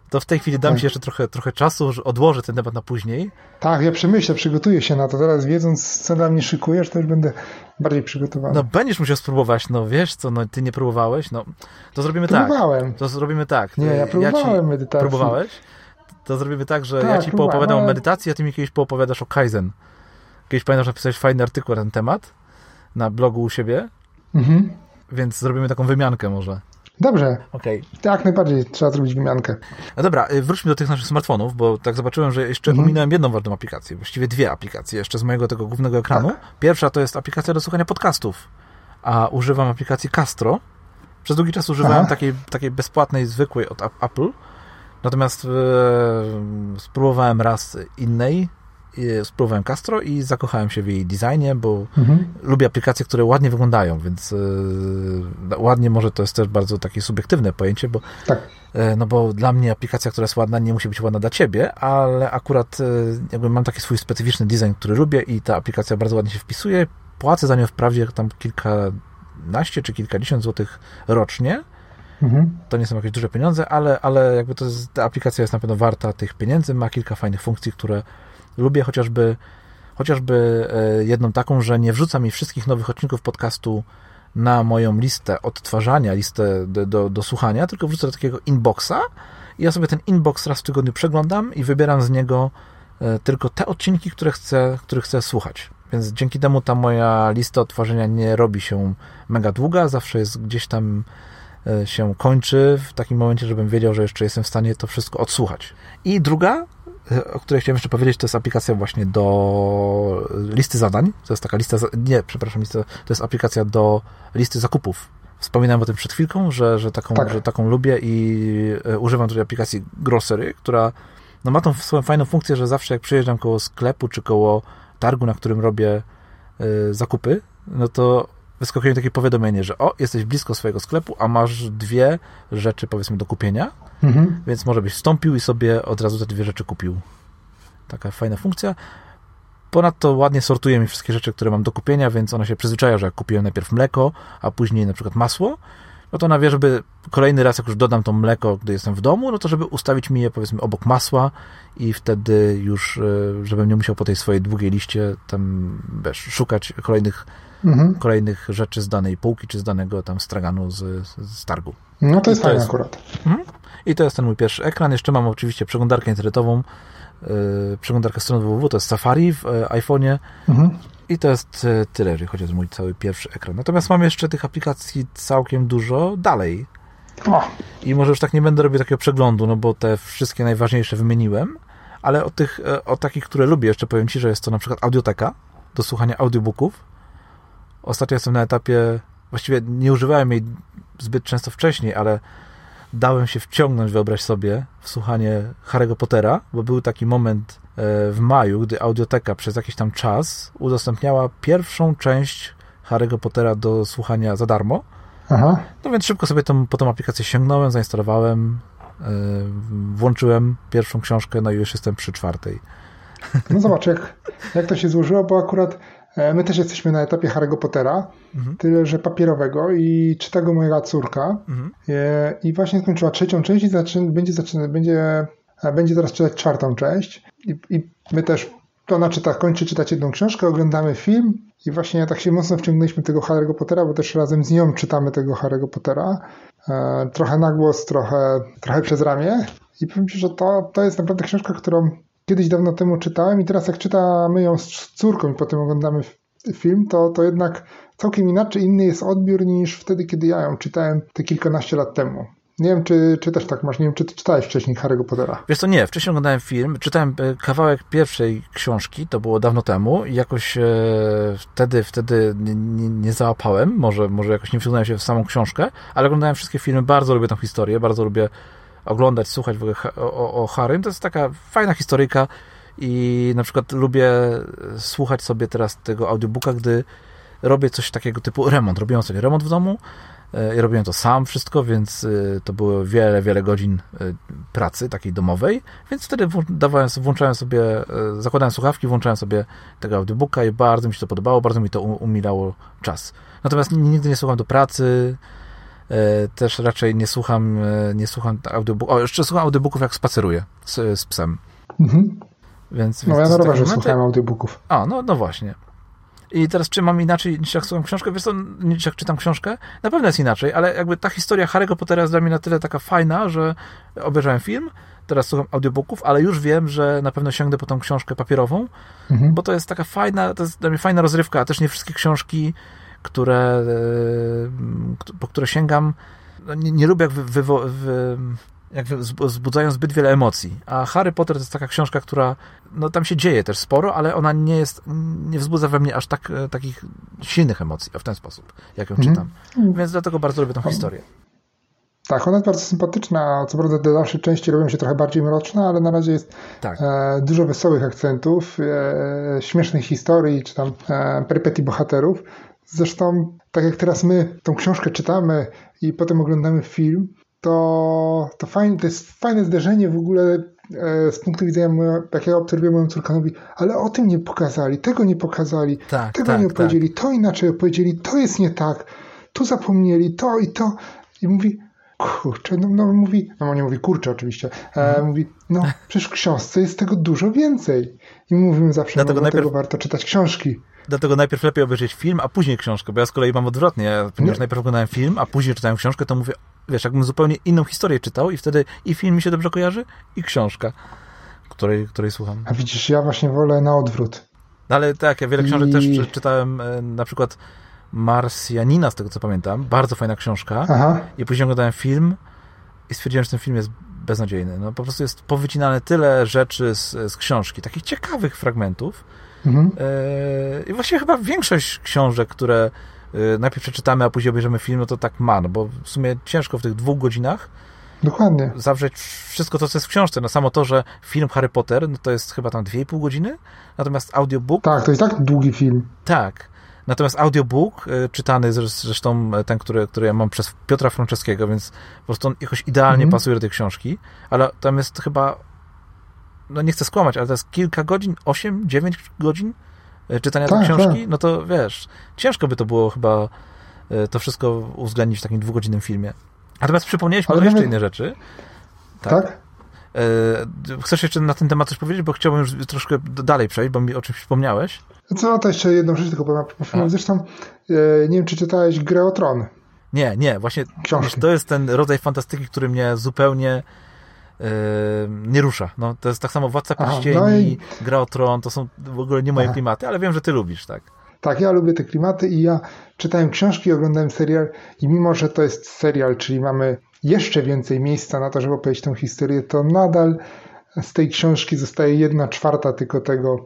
To w tej chwili dam tak. Ci jeszcze trochę, trochę czasu, że odłożę ten temat na później. Tak, ja przemyślę, przygotuję się na to. Teraz wiedząc, co dla mnie szykujesz, to już będę bardziej przygotowany. No będziesz musiał spróbować, no wiesz co, no ty nie próbowałeś, no to zrobimy tak. Próbowałem. tak. To zrobimy tak. Nie, ja próbowałem ja medytacji. Próbowałeś? To zrobimy tak, że tak, ja ci poopowiadam ale... o medytacji, a ty mi kiedyś poopowiadasz o Kaizen. Kiedyś pamiętasz, napisałeś fajny artykuł na ten temat na blogu u siebie, mhm. więc zrobimy taką wymiankę może. Dobrze. Okay. Tak, najbardziej trzeba zrobić wymiankę. No dobra, y, wróćmy do tych naszych smartfonów, bo tak zobaczyłem, że jeszcze mhm. ominąłem jedną ważną aplikację, właściwie dwie aplikacje jeszcze z mojego tego głównego ekranu. Tak. Pierwsza to jest aplikacja do słuchania podcastów, a używam aplikacji Castro. Przez długi czas używałem takiej, takiej bezpłatnej, zwykłej od Apple, natomiast e, spróbowałem raz innej spróbowałem Castro i zakochałem się w jej designie, bo mhm. lubię aplikacje, które ładnie wyglądają, więc yy, ładnie może to jest też bardzo takie subiektywne pojęcie, bo tak. yy, no bo dla mnie aplikacja, która jest ładna, nie musi być ładna dla ciebie, ale akurat yy, jakby mam taki swój specyficzny design, który lubię i ta aplikacja bardzo ładnie się wpisuje. Płacę za nią wprawdzie tam kilkanaście czy kilkadziesiąt złotych rocznie, Mhm. To nie są jakieś duże pieniądze, ale, ale jakby to jest, ta aplikacja jest na pewno warta tych pieniędzy, ma kilka fajnych funkcji, które lubię, chociażby, chociażby e, jedną taką, że nie wrzuca mi wszystkich nowych odcinków podcastu na moją listę odtwarzania, listę do, do, do słuchania, tylko wrzucę do takiego inboxa i ja sobie ten inbox raz w tygodniu przeglądam i wybieram z niego e, tylko te odcinki, które chcę, których chcę słuchać. Więc dzięki temu ta moja lista odtwarzania nie robi się mega długa, zawsze jest gdzieś tam E, się kończy w takim momencie, żebym wiedział, że jeszcze jestem w stanie to wszystko odsłuchać. I druga, o której chciałem jeszcze powiedzieć, to jest aplikacja właśnie do listy zadań. To jest taka lista, nie, przepraszam, lista, to jest aplikacja do listy zakupów. Wspominałem o tym przed chwilką, że, że, taką, tak. że taką lubię i e, używam tutaj aplikacji Grocery, która no, ma tą swoją fajną funkcję, że zawsze jak przyjeżdżam koło sklepu czy koło targu, na którym robię y, zakupy, no to wyskakuje takie powiadomienie, że o, jesteś blisko swojego sklepu, a masz dwie rzeczy, powiedzmy, do kupienia, mhm. więc może byś wstąpił i sobie od razu te dwie rzeczy kupił. Taka fajna funkcja. Ponadto ładnie sortuje mi wszystkie rzeczy, które mam do kupienia, więc ona się przyzwyczaja, że jak kupiłem najpierw mleko, a później na przykład masło, no to wie, żeby kolejny raz, jak już dodam to mleko, gdy jestem w domu, no to żeby ustawić mi je powiedzmy obok masła i wtedy już, e, żebym nie musiał po tej swojej długiej liście tam wiesz, szukać kolejnych mhm. kolejnych rzeczy z danej półki, czy z danego tam straganu z, z targu. No to jest fajne akurat. Mhm. I to jest ten mój pierwszy ekran. Jeszcze mam oczywiście przeglądarkę internetową, yy, przeglądarkę strony www, to jest Safari w yy, iPhone'ie. Mhm. I to jest yy, tyle, jeżeli chodzi o mój cały pierwszy ekran. Natomiast mam jeszcze tych aplikacji całkiem dużo dalej. O. I może już tak nie będę robił takiego przeglądu, no bo te wszystkie najważniejsze wymieniłem, ale o tych, o takich, które lubię, jeszcze powiem Ci, że jest to na przykład audioteka do słuchania audiobooków Ostatnio jestem na etapie, właściwie nie używałem jej zbyt często wcześniej, ale dałem się wciągnąć, wyobraź sobie, w słuchanie Harry'ego Pottera, bo był taki moment e, w maju, gdy audioteka przez jakiś tam czas udostępniała pierwszą część Harry'ego Pottera do słuchania za darmo. Aha. No więc szybko sobie tą, po tą aplikację sięgnąłem, zainstalowałem, e, włączyłem pierwszą książkę, no i już jestem przy czwartej. No zobacz, jak, jak to się złożyło, bo akurat E, my też jesteśmy na etapie Harry'ego Pottera, mhm. tyle że papierowego i czyta go moja córka mhm. E, i właśnie skończyła trzecią część i będzie, zaczyna, będzie, e, będzie teraz czytać czwartą część i, i my też, to ona czyta, kończy czytać jedną książkę, oglądamy film i właśnie tak się mocno wciągnęliśmy tego Harry'ego Pottera, bo też razem z nią czytamy tego Harry'ego Pottera. Trochę na głos, trochę, trochę przez ramię i powiem Ci, że to, to jest naprawdę książka, którą kiedyś dawno temu czytałem i teraz jak czytamy ją z córką i potem oglądamy film, to, to jednak całkiem inaczej inny jest odbiór niż wtedy, kiedy ja ją czytałem te kilkanaście lat temu. Nie wiem, czy, czy też tak masz. Nie wiem, czy ty czytałeś wcześniej Harry'ego Pottera. Wiesz co, nie. Wcześniej oglądałem film, czytałem e, kawałek pierwszej książki, to było dawno temu i jakoś e, wtedy, wtedy nie, nie, załapałem, może, może jakoś nie wciągnąłem się w samą książkę, ale oglądałem wszystkie filmy, bardzo lubię tę historię, bardzo lubię oglądać, słuchać w ogóle o, o Harrym. To jest taka fajna historyjka i na przykład lubię słuchać sobie teraz tego audiobooka, gdy robię coś takiego typu remont. Robiłem sobie remont w domu e, i robiłem to sam wszystko, więc e, to było wiele, wiele godzin e, pracy takiej domowej, więc wtedy dawałem, włączałem sobie, zakładałem słuchawki, włączałem sobie tego audiobooka i bardzo mi się to podobało, bardzo mi to umilało czas. Natomiast nigdy nie słucham do pracy, też raczej nie słucham, nie słucham audiobooków. O, jeszcze słucham audiobooków jak spaceruję z, z psem. Mhm. Więc, no ja na rowerze słuchałem audiobooków. A, no, no właśnie. I teraz czy mam inaczej niż jak słucham książkę? Wiesz co, niż jak czytam książkę? Na pewno jest inaczej, ale jakby ta historia Harry'ego Pottera jest dla mnie na tyle taka fajna, że obejrzałem film, teraz słucham audiobooków, ale już wiem, że na pewno sięgnę po tą książkę papierową, mhm. bo to jest taka fajna, to jest dla mnie fajna rozrywka, a też nie wszystkie książki, które, e, po które sięgam, no, nie, nie lubię jak wy, wy, wy, jakby wzbudzają zbyt wiele emocji. A Harry Potter to jest taka książka, która, no tam się dzieje też sporo, ale ona nie jest, nie wzbudza we mnie aż tak, e, takich silnych emocji w ten sposób, jak ją mhm. czytam. Więc dlatego bardzo lubię tą historię. Tak, ona jest bardzo sympatyczna. Co prawda te dalsze części robią się trochę bardziej mroczne, ale na razie jest tak. e, dużo wesołych akcentów, e, śmiesznych historii, czy tam e, perypetii bohaterów. Zresztą, tak jak teraz my tą książkę czytamy i potem oglądamy film, to, to, fajne, to jest fajne zderzenie w ogóle e, z punktu widzenia, jak ja obserwuję moją córkę, mówi, ale o tym nie pokazali, tego nie pokazali, tak, tego tak, nie opowiedzieli, tak. to inaczej opowiedzieli, to jest nie tak, tu zapomnieli, to i to. I mówi, kurczę, no, no mówi, no nie mówi kurczę oczywiście, e, mhm. mówi, no przecież w książce jest tego dużo więcej. I mówimy zawsze, dlatego, no, dlatego najpierw... warto czytać książki. Dlatego najpierw lepiej obejrzeć film, a później książkę, bo ja z kolei mam odwrotnie. Ponieważ nie. najpierw oglądałem film, a później czytałem książkę, to mówię, wiesz, jakbym zupełnie inną historię czytał i wtedy i film mi się dobrze kojarzy, i książka, której, której słucham. A widzisz, ja właśnie wolę na odwrót. No, ale tak, ja wiele książek I... też czytałem, e, na przykład Marsjanina, z tego co pamiętam. Bardzo fajna książka. Aha. I później oglądałem film i stwierdziłem, że ten film jest beznadziejny. No po prostu jest powycinane tyle rzeczy z, z książki, takich ciekawych fragmentów. Mhm. E, I właściwie chyba większość książek, które e, najpierw przeczytamy, a później obejrzymy film, no to tak ma, no bo w sumie ciężko w tych dwóch godzinach Dokładnie. zawrzeć wszystko to, co jest w książce. No samo to, że film Harry Potter, no to jest chyba tam 2,5 godziny, natomiast audiobook... Tak, to jest tak długi film. Tak. Natomiast audiobook, y, czytany zresztą e, ten, który, który ja mam przez Piotra Franceskiego, więc po prostu on jakoś idealnie mm. pasuje do tej książki, ale tam jest chyba, no nie chcę skłamać, ale to jest kilka godzin, 8, 9 godzin e, czytania tak, tej książki, tak. no to wiesz, ciężko by to było chyba e, to wszystko uwzględnić w takim dwugodzinnym filmie. Natomiast przypomnieliśmy ale jeszcze inne rzeczy. Tak? tak? Chcesz jeszcze na ten temat coś powiedzieć? Bo chciałbym już troszkę dalej przejść, bo mi o czymś wspomniałeś. Co, to jeszcze jedną rzecz tylko powiem. Zresztą e, nie wiem, czy czytałeś Grę o Tron. Nie, nie, właśnie Książki. to jest ten rodzaj fantastyki, który mnie zupełnie nie rusza. No, to jest tak samo Władca Pierścieni, no i... Gra o Tron, to są w ogóle nie moje Aha. klimaty, ale wiem, że ty lubisz, tak? Tak, ja lubię te klimaty i ja czytałem książki, oglądałem serial i mimo, że to jest serial, czyli mamy jeszcze więcej miejsca na to, żeby opowiedzieć tę historię, to nadal z tej książki zostaje jedna czwarta tylko tego,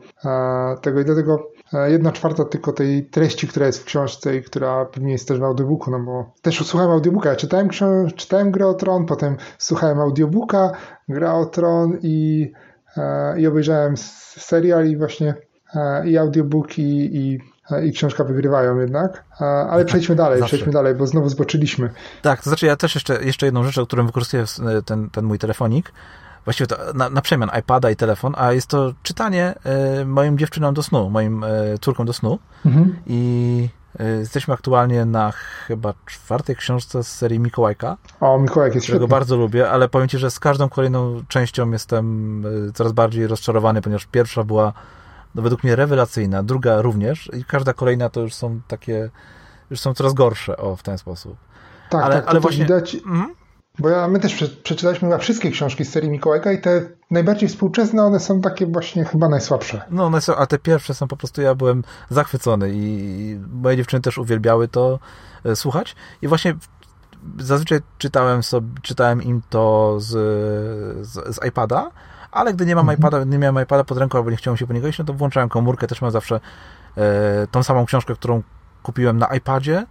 tego i dlatego jedna czwarta tylko tej treści, która jest w książce i która pewnie jest też w audiobooku, no bo też słuchałem audiobooka, ja czytałem, książ- czytałem Grę o Tron, potem słuchałem audiobooka, Gra o Tron i, i obejrzałem serial i właśnie i audiobook i, i, i książka wygrywają jednak. Ale przejdźmy dalej, Zawsze. przejdźmy dalej, bo znowu zboczyliśmy. Tak, to znaczy ja też jeszcze, jeszcze jedną rzecz, o którą wykorzystuję ten, ten mój telefonik, właściwie to na, na przemian iPada i telefon, a jest to czytanie y, moim dziewczynom do snu, moim y, córkom do snu. Mhm. I y, jesteśmy aktualnie na chyba czwartej książce z serii Mikołajka. O, Mikołajek jest którego świetny. bardzo lubię, ale powiem Ci, że z każdą kolejną częścią jestem coraz bardziej rozczarowany, ponieważ pierwsza była no, według mnie rewelacyjna, druga również i każda kolejna to już są takie, już są coraz gorsze, o, w ten sposób. Tak, ale, tak, ale właśnie... widać... Mhm. Bo ja, my też przeczytaliśmy chyba wszystkie książki z serii Mikołajka i te najbardziej współczesne, one są takie właśnie chyba najsłabsze. No, one są, a te pierwsze są po prostu, ja byłem zachwycony i moje dziewczyny też uwielbiały to e, słuchać i właśnie zazwyczaj czytałem sobie, czytałem im to z, z, z iPada, ale gdy nie mam mhm. iPada, nie miałem iPada pod ręką albo nie chciałem się po niego iść, no to włączałem komórkę, też mam zawsze e, tą samą książkę, którą kupiłem na iPadzie,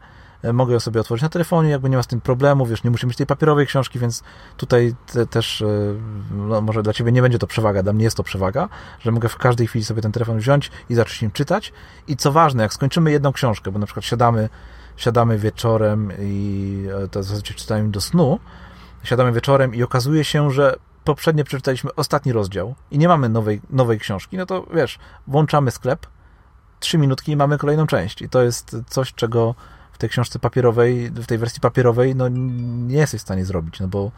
mogę ją sobie otworzyć na telefonie, jakby nie ma z tym problemu, wiesz, nie muszę mieć tej papierowej książki, więc tutaj te, też, e, no, może dla Ciebie nie będzie to przewaga, dla mnie jest to przewaga, że mogę w każdej chwili sobie ten telefon wziąć i zacząć nim czytać. I co ważne, jak skończymy jedną książkę, bo na przykład siadamy, siadamy wieczorem i e, to zazwyczaj czytałem do snu, siadamy wieczorem i okazuje się, że poprzednio przeczytaliśmy ostatni rozdział i nie mamy nowej, nowej książki, no to wiesz, włączamy sklep, trzy minutki i mamy kolejną część. I to jest coś, czego tej książce papierowej, w tej wersji papierowej, no nie jesteś w stanie zrobić, no bo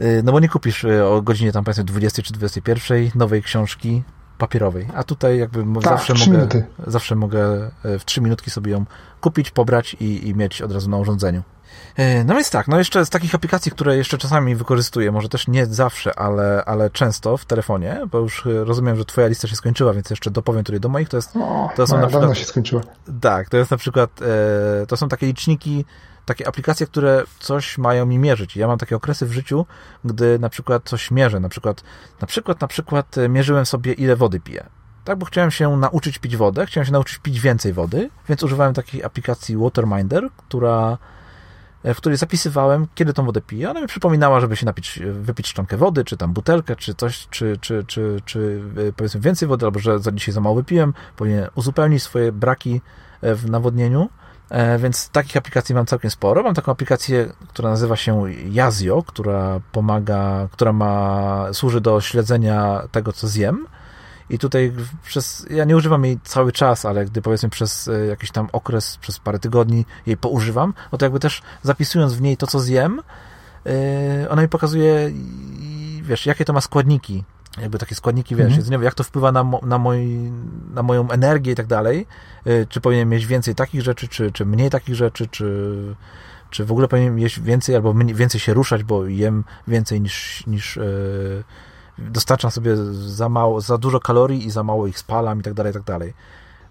y, no bo nie kupisz y, o godzinie tam powiedzmy 20 czy 21 nowej książki papierowej, a tutaj jakby tak, zawsze mogę minuty. zawsze mogę y, w 3 minutki sobie ją kupić, pobrać i, i mieć od razu na urządzeniu. E, no więc tak, no jeszcze z takich aplikacji, które jeszcze czasami wykorzystuję, może też nie zawsze, ale, ale często w telefonie, bo już e, rozumiem, że twoja lista się skończyła, więc jeszcze dopowiem tutaj do moich, to jest... O, to są na przykład, się skończyła. Tak, to jest na przykład, e, to są takie liczniki, takie aplikacje, które coś mają mi mierzyć. Ja mam takie okresy w życiu, gdy na przykład coś mierzę, na przykład, na przykład, na przykład mierzyłem sobie, ile wody piję. Tak, bo chciałem się nauczyć pić wodę, chciałem się nauczyć pić więcej wody, więc używałem takiej aplikacji Waterminder, która w której zapisywałem, kiedy tą wodę piję. Ona mi przypominała, żeby się napić, wypić szklankę wody, czy tam butelkę, czy coś, czy, czy, czy, czy powiedzmy więcej wody, albo że za dzisiaj za mało wypiłem, powinien uzupełnić swoje braki w nawodnieniu. Więc takich aplikacji mam całkiem sporo. Mam taką aplikację, która nazywa się Yazio, która pomaga, która ma, służy do śledzenia tego, co zjem. I tutaj przez, ja nie używam jej cały czas, ale gdy powiedzmy przez e, jakiś tam okres, przez parę tygodni jej poużywam, no to jakby też zapisując w niej to, co zjem, e, ona mi pokazuje, wiesz, jakie to ma składniki, jakby takie składniki, wiesz, mhm. jak to wpływa na, na, moi, na moją energię i tak dalej, e, czy powinienem mieć więcej takich rzeczy, czy, czy mniej takich rzeczy, czy, czy w ogóle powinienem jeść więcej, albo więcej się ruszać, bo jem więcej niż, niż yy, dostarczam sobie za mało, za dużo kalorii i za mało ich spalam i tak dalej, i tak dalej.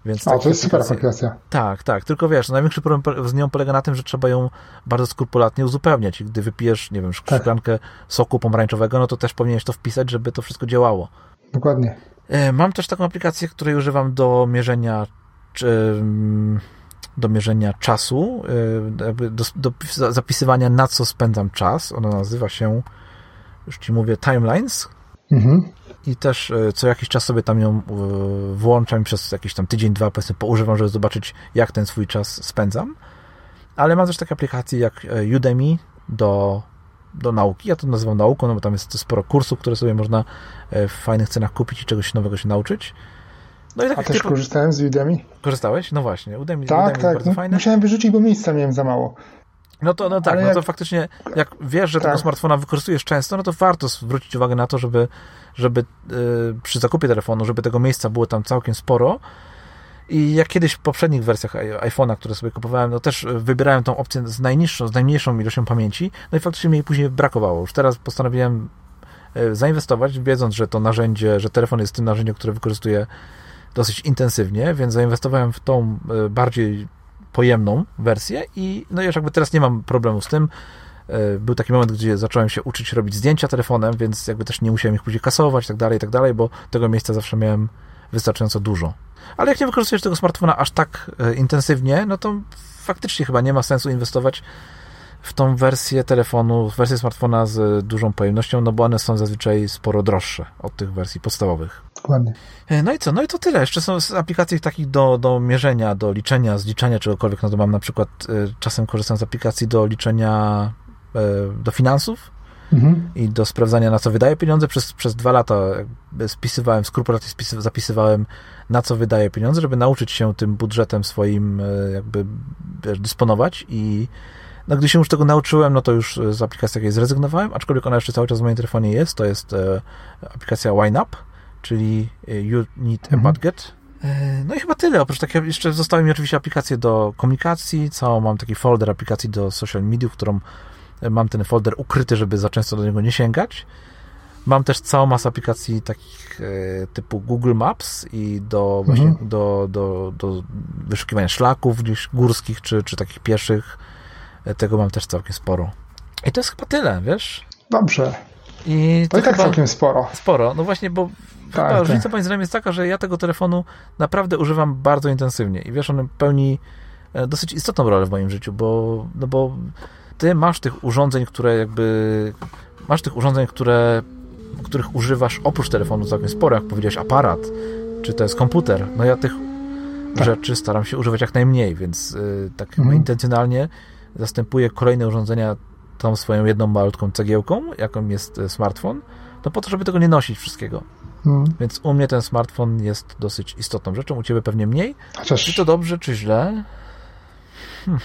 Więc A, to jest super aplikacja. Tak, tak, tylko wiesz, największy problem z nią polega na tym, że trzeba ją bardzo skrupulatnie uzupełniać. Gdy wypijesz, nie wiem, tak. szklankę tak. soku pomarańczowego, no to też powinieneś to wpisać, żeby to wszystko działało. Dokładnie. E, mam też taką aplikację, której używam do mierzenia czy, mm, do mierzenia czasu, e, do, do zapisywania na co spędzam czas. Ona nazywa się, już ci mówię, Timelines. Mhm. I też e, co jakiś czas sobie tam ją e, włączam przez jakiś tam tydzień, dwa powiedzmy poużywam, żeby zobaczyć, jak ten swój czas spędzam. Ale mam też takie aplikacje jak e, Udemy do, do nauki. Ja to nazywam nauką, no bo tam jest sporo kursów, które sobie można w fajnych cenach kupić i czegoś nowego się nauczyć. No i tak A też typu... korzystałem z Udemy. Korzystałeś? No właśnie, Udemy, tak, Udemy tak. bardzo no, fajne. Musiałem wyrzucić, bo miejsca miałem za mało. No to no tak, no to faktycznie jak wiesz, że tak. tego smartfona wykorzystujesz często, no to warto zwrócić uwagę na to, żeby, żeby yy, przy zakupie telefonu, żeby tego miejsca było tam całkiem sporo. I jak kiedyś w poprzednich wersjach iPhone'a, które sobie kupowałem, no też wybierałem tą opcję z najniższą, z najmniejszą ilością pamięci, no i faktycznie mi jej później brakowało. Już teraz postanowiłem y, zainwestować, wiedząc, że to narzędzie, że telefon jest tym narzędziem, które wykorzystuję dosyć intensywnie, więc zainwestowałem w tą y, bardziej pojemną wersję i no już jakby teraz nie mam problemu z tym. E, był taki moment, gdzie zacząłem się uczyć robić zdjęcia telefonem, więc jakby też nie musiałem ich później kasować i tak dalej, i tak dalej, bo tego miejsca zawsze miałem wystarczająco dużo. Ale jak nie wykorzystujesz tego smartfona aż tak e, intensywnie, no to faktycznie chyba nie ma sensu inwestować w tą wersję telefonu, w wersję smartfona z dużą pojemnością, no bo one są zazwyczaj sporo droższe od tych wersji podstawowych. Dokładnie. E, no i co? No i to tyle. Jeszcze są aplikacje takich do, do mierzenia, do liczenia, zliczania czegokolwiek. No to mam na przykład, e, czasem korzystam z aplikacji do liczenia e, do finansów mhm. i do sprawdzania, na co wydaje pieniądze. Przez, przez dwa lata spisywałem, skrupulatnie zapisywałem, na co wydaje pieniądze, żeby nauczyć się tym budżetem swoim jakby dysponować i no, gdy się już tego nauczyłem, no to już z aplikacji takiej zrezygnowałem, aczkolwiek ona jeszcze cały czas w moim telefonie jest. To jest aplikacja YNAB czyli e, You Need a mhm. Budget. E, no i chyba tyle. Oprócz takiego jeszcze zostały mi oczywiście aplikacje do komunikacji, całą mam taki folder aplikacji do social mediów, którą e, mam ten folder ukryty, żeby za często do niego nie sięgać. Mam też całą masę aplikacji takich typu Google Maps i do właśnie mhm. do, do, do wyszukiwania szlaków gdzieś górskich, czy, czy takich pieszych. Tego mam też całkiem sporo. I to jest chyba tyle, wiesz? Dobrze. I to, to i tak całkiem sporo. Sporo, no właśnie, bo tak, chyba różnica tak. moim zdaniem jest taka, że ja tego telefonu naprawdę używam bardzo intensywnie i wiesz, on pełni e, dosyć istotną rolę w moim życiu, bo, no bo ty masz tych urządzeń, które jakby masz tych urządzeń, które których używasz oprócz telefonu całkiem sporo, jak powiedziałeś aparat, czy to jest komputer, no ja tych tak. rzeczy staram się używać jak najmniej, więc y, tak mhm. intencjonalnie zastępuję kolejne urządzenia tą swoją jedną malutką cegiełką, jaką jest e, smartfon, no po to, żeby tego nie nosić wszystkiego. Hmm. Więc u mnie ten smartfon jest dosyć istotną rzeczą, u ciebie pewnie mniej. Chociaż... Czy to dobrze, czy źle? Hm.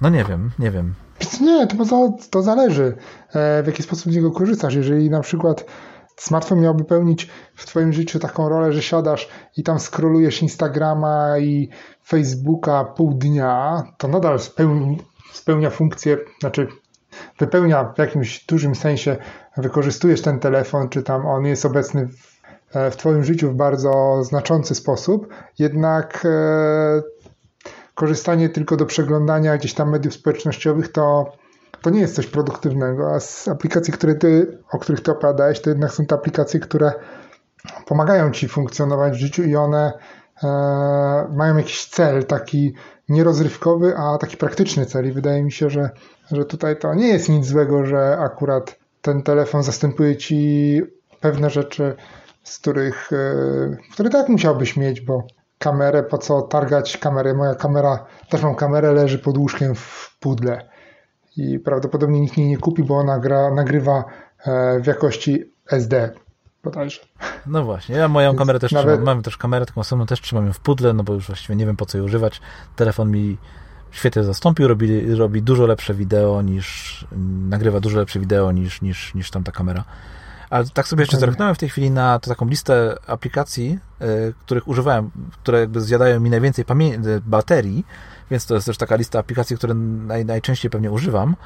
No nie wiem, nie wiem. Nie, to, to zależy, e, w jaki sposób z niego korzystasz. Jeżeli na przykład smartfon miałby pełnić w twoim życiu taką rolę, że siadasz i tam scrollujesz Instagrama i Facebooka pół dnia, to nadal spełni, spełnia funkcję, znaczy wypełnia w jakimś dużym sensie, wykorzystujesz ten telefon, czy tam on jest obecny w, e, w Twoim życiu w bardzo znaczący sposób, jednak e, korzystanie tylko do przeglądania gdzieś tam mediów społecznościowych to, to nie jest coś produktywnego, a z aplikacji, które ty, o których Ty opowiadałeś, to jednak są te aplikacje, które pomagają Ci funkcjonować w życiu i one mają jakiś cel taki nierozrywkowy, a taki praktyczny cel i wydaje mi się, że, że tutaj to nie jest nic złego, że akurat ten telefon zastępuje ci pewne rzeczy, z których, e, które tak musiałbyś mieć, bo kamerę, po co targać kamerę? Moja kamera, też mam kamerę, leży pod łóżkiem w pudle i prawdopodobnie nikt jej nie kupi, bo ona gra, nagrywa e, w jakości SD bodajże. No właśnie, ja moją Więc kamerę też nawet... trzymam, mam też kamerę taką samą, też trzymam ją w pudle, no bo już właściwie nie wiem po co jej używać. Telefon mi świetnie zastąpił, robi, robi dużo lepsze wideo niż, nagrywa dużo lepsze wideo niż, niż, niż tamta kamera. Ale tak sobie jeszcze zerknąłem w tej chwili na taką listę aplikacji, y, których używałem, które jakby zjadają mi najwięcej baterii, więc to jest też taka lista aplikacji, które naj, najczęściej pewnie używam.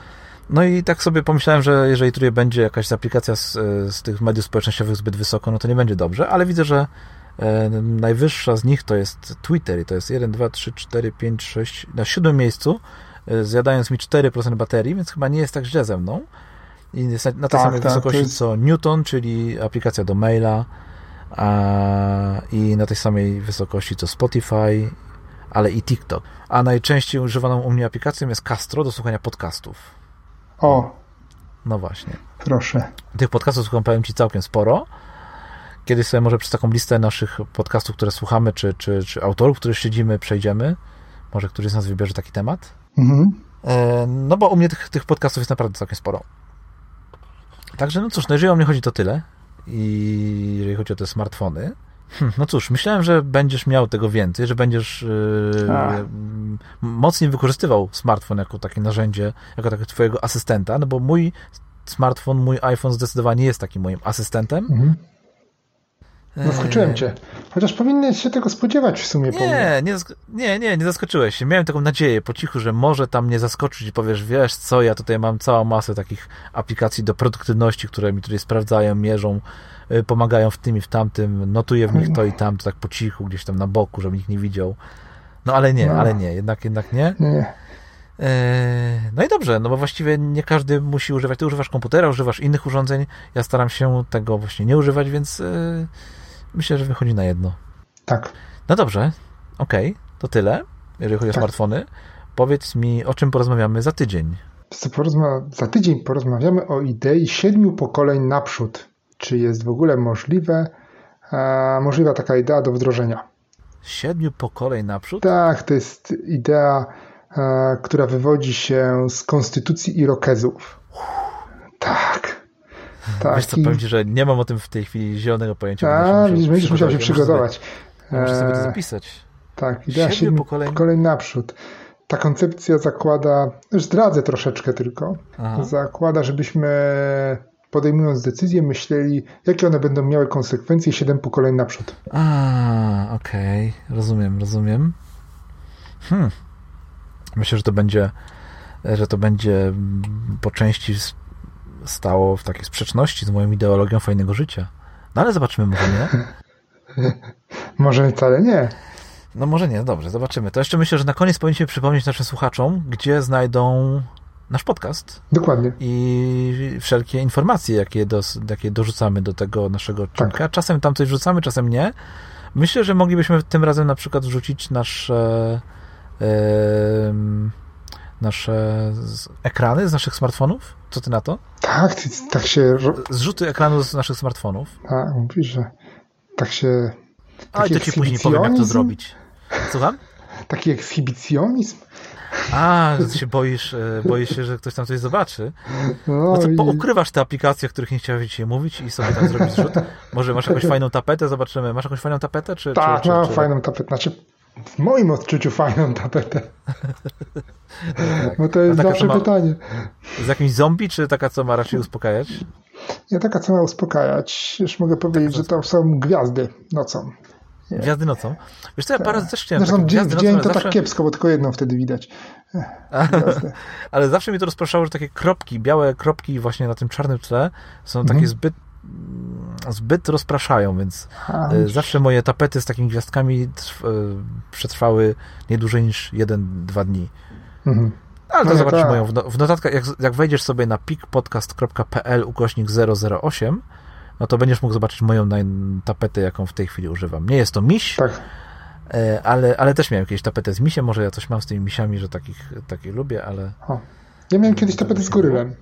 No i tak sobie pomyślałem, że jeżeli tutaj będzie jakaś aplikacja z, z tych mediów społecznościowych zbyt wysoko, no to nie będzie dobrze, ale widzę, że e, najwyższa z nich to jest Twitter i to jest 1, 2, 3, 4, 5, 6, na siódmym miejscu, e, zjadając mi 4% baterii, więc chyba nie jest tak źle ze mną. I jest na, na tej tak, samej tak, wysokości jest... co Newton, czyli aplikacja do maila, a, i na tej samej wysokości co Spotify, ale i TikTok. A najczęściej używaną u mnie aplikacją jest Castro do słuchania podcastów. O. No właśnie. Proszę. Tych podcastów słucham, powiem Ci, całkiem sporo. Kiedyś sobie może przez taką listę naszych podcastów, które słuchamy, czy, czy, czy autorów, których śledzimy, przejdziemy. Może któryś z nas wybierze taki temat. Mhm. E, no bo u mnie tych, tych podcastów jest naprawdę całkiem sporo. Także no cóż, no jeżeli o mnie chodzi, to tyle. I jeżeli chodzi o te smartfony, Hm, no cóż, myślałem, że będziesz miał tego więcej, że będziesz yy, mocniej wykorzystywał smartfon jako takie narzędzie, jako takie twojego asystenta, no bo mój smartfon, mój iPhone zdecydowanie jest takim moim asystentem. Mhm. Zaskoczyłem cię. Chociaż powinieneś się tego spodziewać w sumie. Nie, nie, nie, nie, nie zaskoczyłeś się. Miałem taką nadzieję po cichu, że może tam mnie zaskoczyć i powiesz, wiesz co, ja tutaj mam całą masę takich aplikacji do produktywności, które mi tutaj sprawdzają, mierzą, pomagają w tym i w tamtym, notuję w nich to i tamto, tak po cichu, gdzieś tam na boku, żeby nikt nie widział. No ale nie, no. ale nie, jednak, jednak nie. Nie. E, no i dobrze, no bo właściwie nie każdy musi używać. Ty używasz komputera, używasz innych urządzeń. Ja staram się tego właśnie nie używać, więc y, Myślę, że wychodzi na jedno. Tak. No dobrze, okej, okay, to tyle, jeżeli chodzi tak. o smartfony. Powiedz mi, o czym porozmawiamy za tydzień. Porozma za tydzień porozmawiamy o idei siedmiu pokoleń naprzód. Czy jest w ogóle możliwe, e, możliwa taka idea do wdrożenia? Siedmiu pokoleń naprzód? Tak, to jest idea, e, która wywodzi się z konstytucji Irokezów. Tak. Tak. Wiesz co, powiem ci, że nie mam o tym w tej chwili zielonego pojęcia. A, widzisz, będziesz musiał się przygotować. Muszę sobie to zapisać. Tak, idea siedmiu pokoleń. pokoleń naprzód. Ta koncepcja zakłada, już zdradzę troszeczkę tylko, Aha. zakłada, żebyśmy podejmując decyzje myśleli, jakie one będą miały konsekwencje siedem pokoleń naprzód. A, okej, okay. rozumiem, rozumiem. Hmm. Myślę, że to będzie że to będzie po części stało w takiej sprzeczności z moją ideologią fajnego życia. No ale zobaczymy, może nie. może wcale nie. No może nie, dobrze, zobaczymy. To jeszcze myślę, że na koniec powinniśmy przypomnieć naszym słuchaczom, gdzie znajdą nasz podcast. Dokładnie. I wszelkie informacje, jakie, dos, jakie dorzucamy do tego naszego odcinka. Tak. Czasem tam coś wrzucamy, czasem nie. Myślę, że moglibyśmy tym razem na przykład wrzucić nasze... Yy, nasze ekrany z naszych smartfonów? Co ty na to? Tak, tak się... Zrzuty ekranu z naszych smartfonów. Tak, mówisz, że tak się... A, to ci później powiem, jak to zrobić. Słucham? Taki ekshibicjonizm? A, że się boisz, e, boisz się, że ktoś tam coś zobaczy. No, to i... poukrywasz te aplikacje, o których nie chciałeś dzisiaj mówić i sobie tam zrobić zrzut. Może masz jakąś fajną tapetę, zobaczymy. Masz jakąś fajną tapetę? Czy, tak, czy, mam czy... fajną tapetę. Znaczy, w moim odczuciu fajną tapetę. Bo to jest zawsze ma... pytanie. Z jakimś zombie, czy taka, co ma raczej uspokajać? Nie, taka, co ma uspokajać. Już mogę powiedzieć, że to są gwiazdy nocą. Gwiazdy nocą? Wiesz co, ja parę też chciałem. Zresztą dzień, w dzień to tak zawsze... tak kiepsko, bo tylko jedną wtedy widać. Ale zawsze mi to rozpraszało, że takie kropki, białe kropki właśnie na tym czarnym tle są takie mhm. zbyt zbyt rozpraszają, więc A, e, zawsze moje tapety z takimi gwiazdkami e, przetrwały nie dłużej niż 1-2 dni. Mhm. Ale to no zobaczysz tak. moją w notatkach, jak, jak wejdziesz sobie na pikpodcast.pl ukośnik 008, no to będziesz mógł zobaczyć moją tapetę, jaką w tej chwili używam. Nie jest to miś, tak. E, ale, ale też miałem jakieś tapetę z misiem, może ja coś mam z tymi misiami, że takich, takich lubię, ale... O. Ja miałem kiedyś tapetę z gorylem.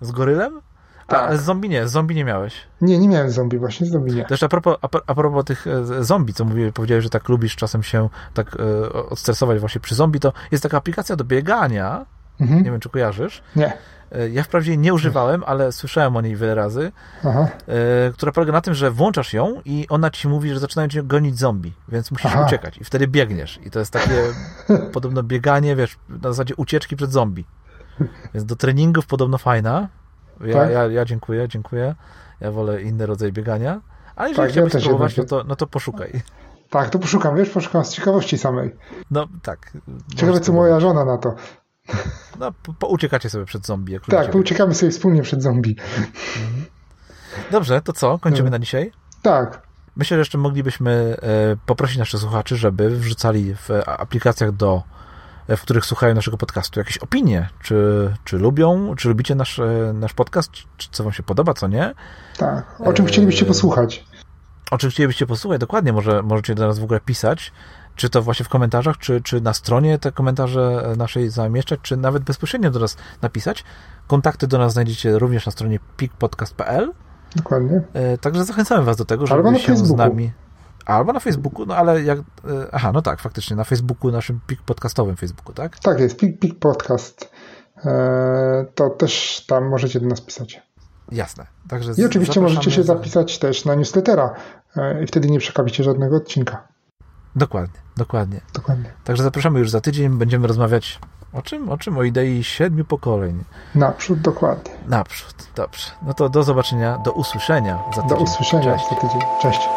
Z gorylem? Tak. A z zombie nie, z zombie nie miałeś. Nie, nie miałem zombie, właśnie z zombie nie. Też a propos, a, pro- a propos tych e, zombie, co mówię, powiedziałeś, że tak lubisz czasem się tak e, odstresować właśnie przy zombie, to jest taka aplikacja do biegania, Mhm. nie wiem czy kojarzysz. Nie. E, Ja wprawdzie jej nie używałem, ale słyszałem o niej wiele razy, Aha. e, która polega na tym, że włączasz ją i ona ci mówi, że zaczynają cię gonić zombie, więc musisz Aha. uciekać i wtedy biegniesz. I to jest takie podobno bieganie, wiesz, na zasadzie ucieczki przed zombie. Więc do treningów podobno fajna. Ja, Tak? ja, ja dziękuję, dziękuję. Ja wolę inny rodzaj biegania. Ale jeżeli Tak, ja chciałbyś też spróbować, no to, no to poszukaj. Tak, to poszukam, wiesz, poszukam z ciekawości samej. No tak. Ciekawe, co moja żona na to. No, po, pouciekacie sobie przed zombie. Jak Tak, pouciekamy sobie wspólnie przed zombie. Dobrze, to co? Kończymy Dobra. na dzisiaj? Tak, Myślę, że jeszcze moglibyśmy e, poprosić naszych słuchaczy, żeby wrzucali w aplikacjach do e, w których słuchają naszego podcastu, jakieś opinie, czy, czy lubią, czy lubicie nasz, e, nasz podcast, czy co wam się podoba, co nie. tak. O czym chcielibyście posłuchać? O czym chcielibyście posłuchać, dokładnie, może, możecie do nas w ogóle pisać, czy to właśnie w komentarzach, czy, czy na stronie te komentarze e, naszej zamieszczać, czy nawet bezpośrednio do nas napisać. Kontakty do nas znajdziecie również na stronie pikpodcast.pl. Dokładnie. E, Także zachęcamy Was do tego, żeby się z Facebooku. nami. Albo na Facebooku, no ale jak. e, Aha, no tak, faktycznie, na Facebooku, naszym pik podcastowym Facebooku, tak? Tak jest, Pik, Pik Podcast. Eee, to też tam możecie do nas pisać. Jasne. Także I oczywiście możecie się za- zapisać też na newslettera i wtedy nie przekapicie żadnego odcinka. Dokładnie, dokładnie. Dokładnie. Także zapraszamy już za tydzień. Będziemy rozmawiać o czym? O czym? O idei siedmiu pokoleń. Naprzód, dokładnie. Naprzód. Dobrze. No to do zobaczenia, do usłyszenia za Do tydzień. usłyszenia Cześć. za tydzień. Cześć.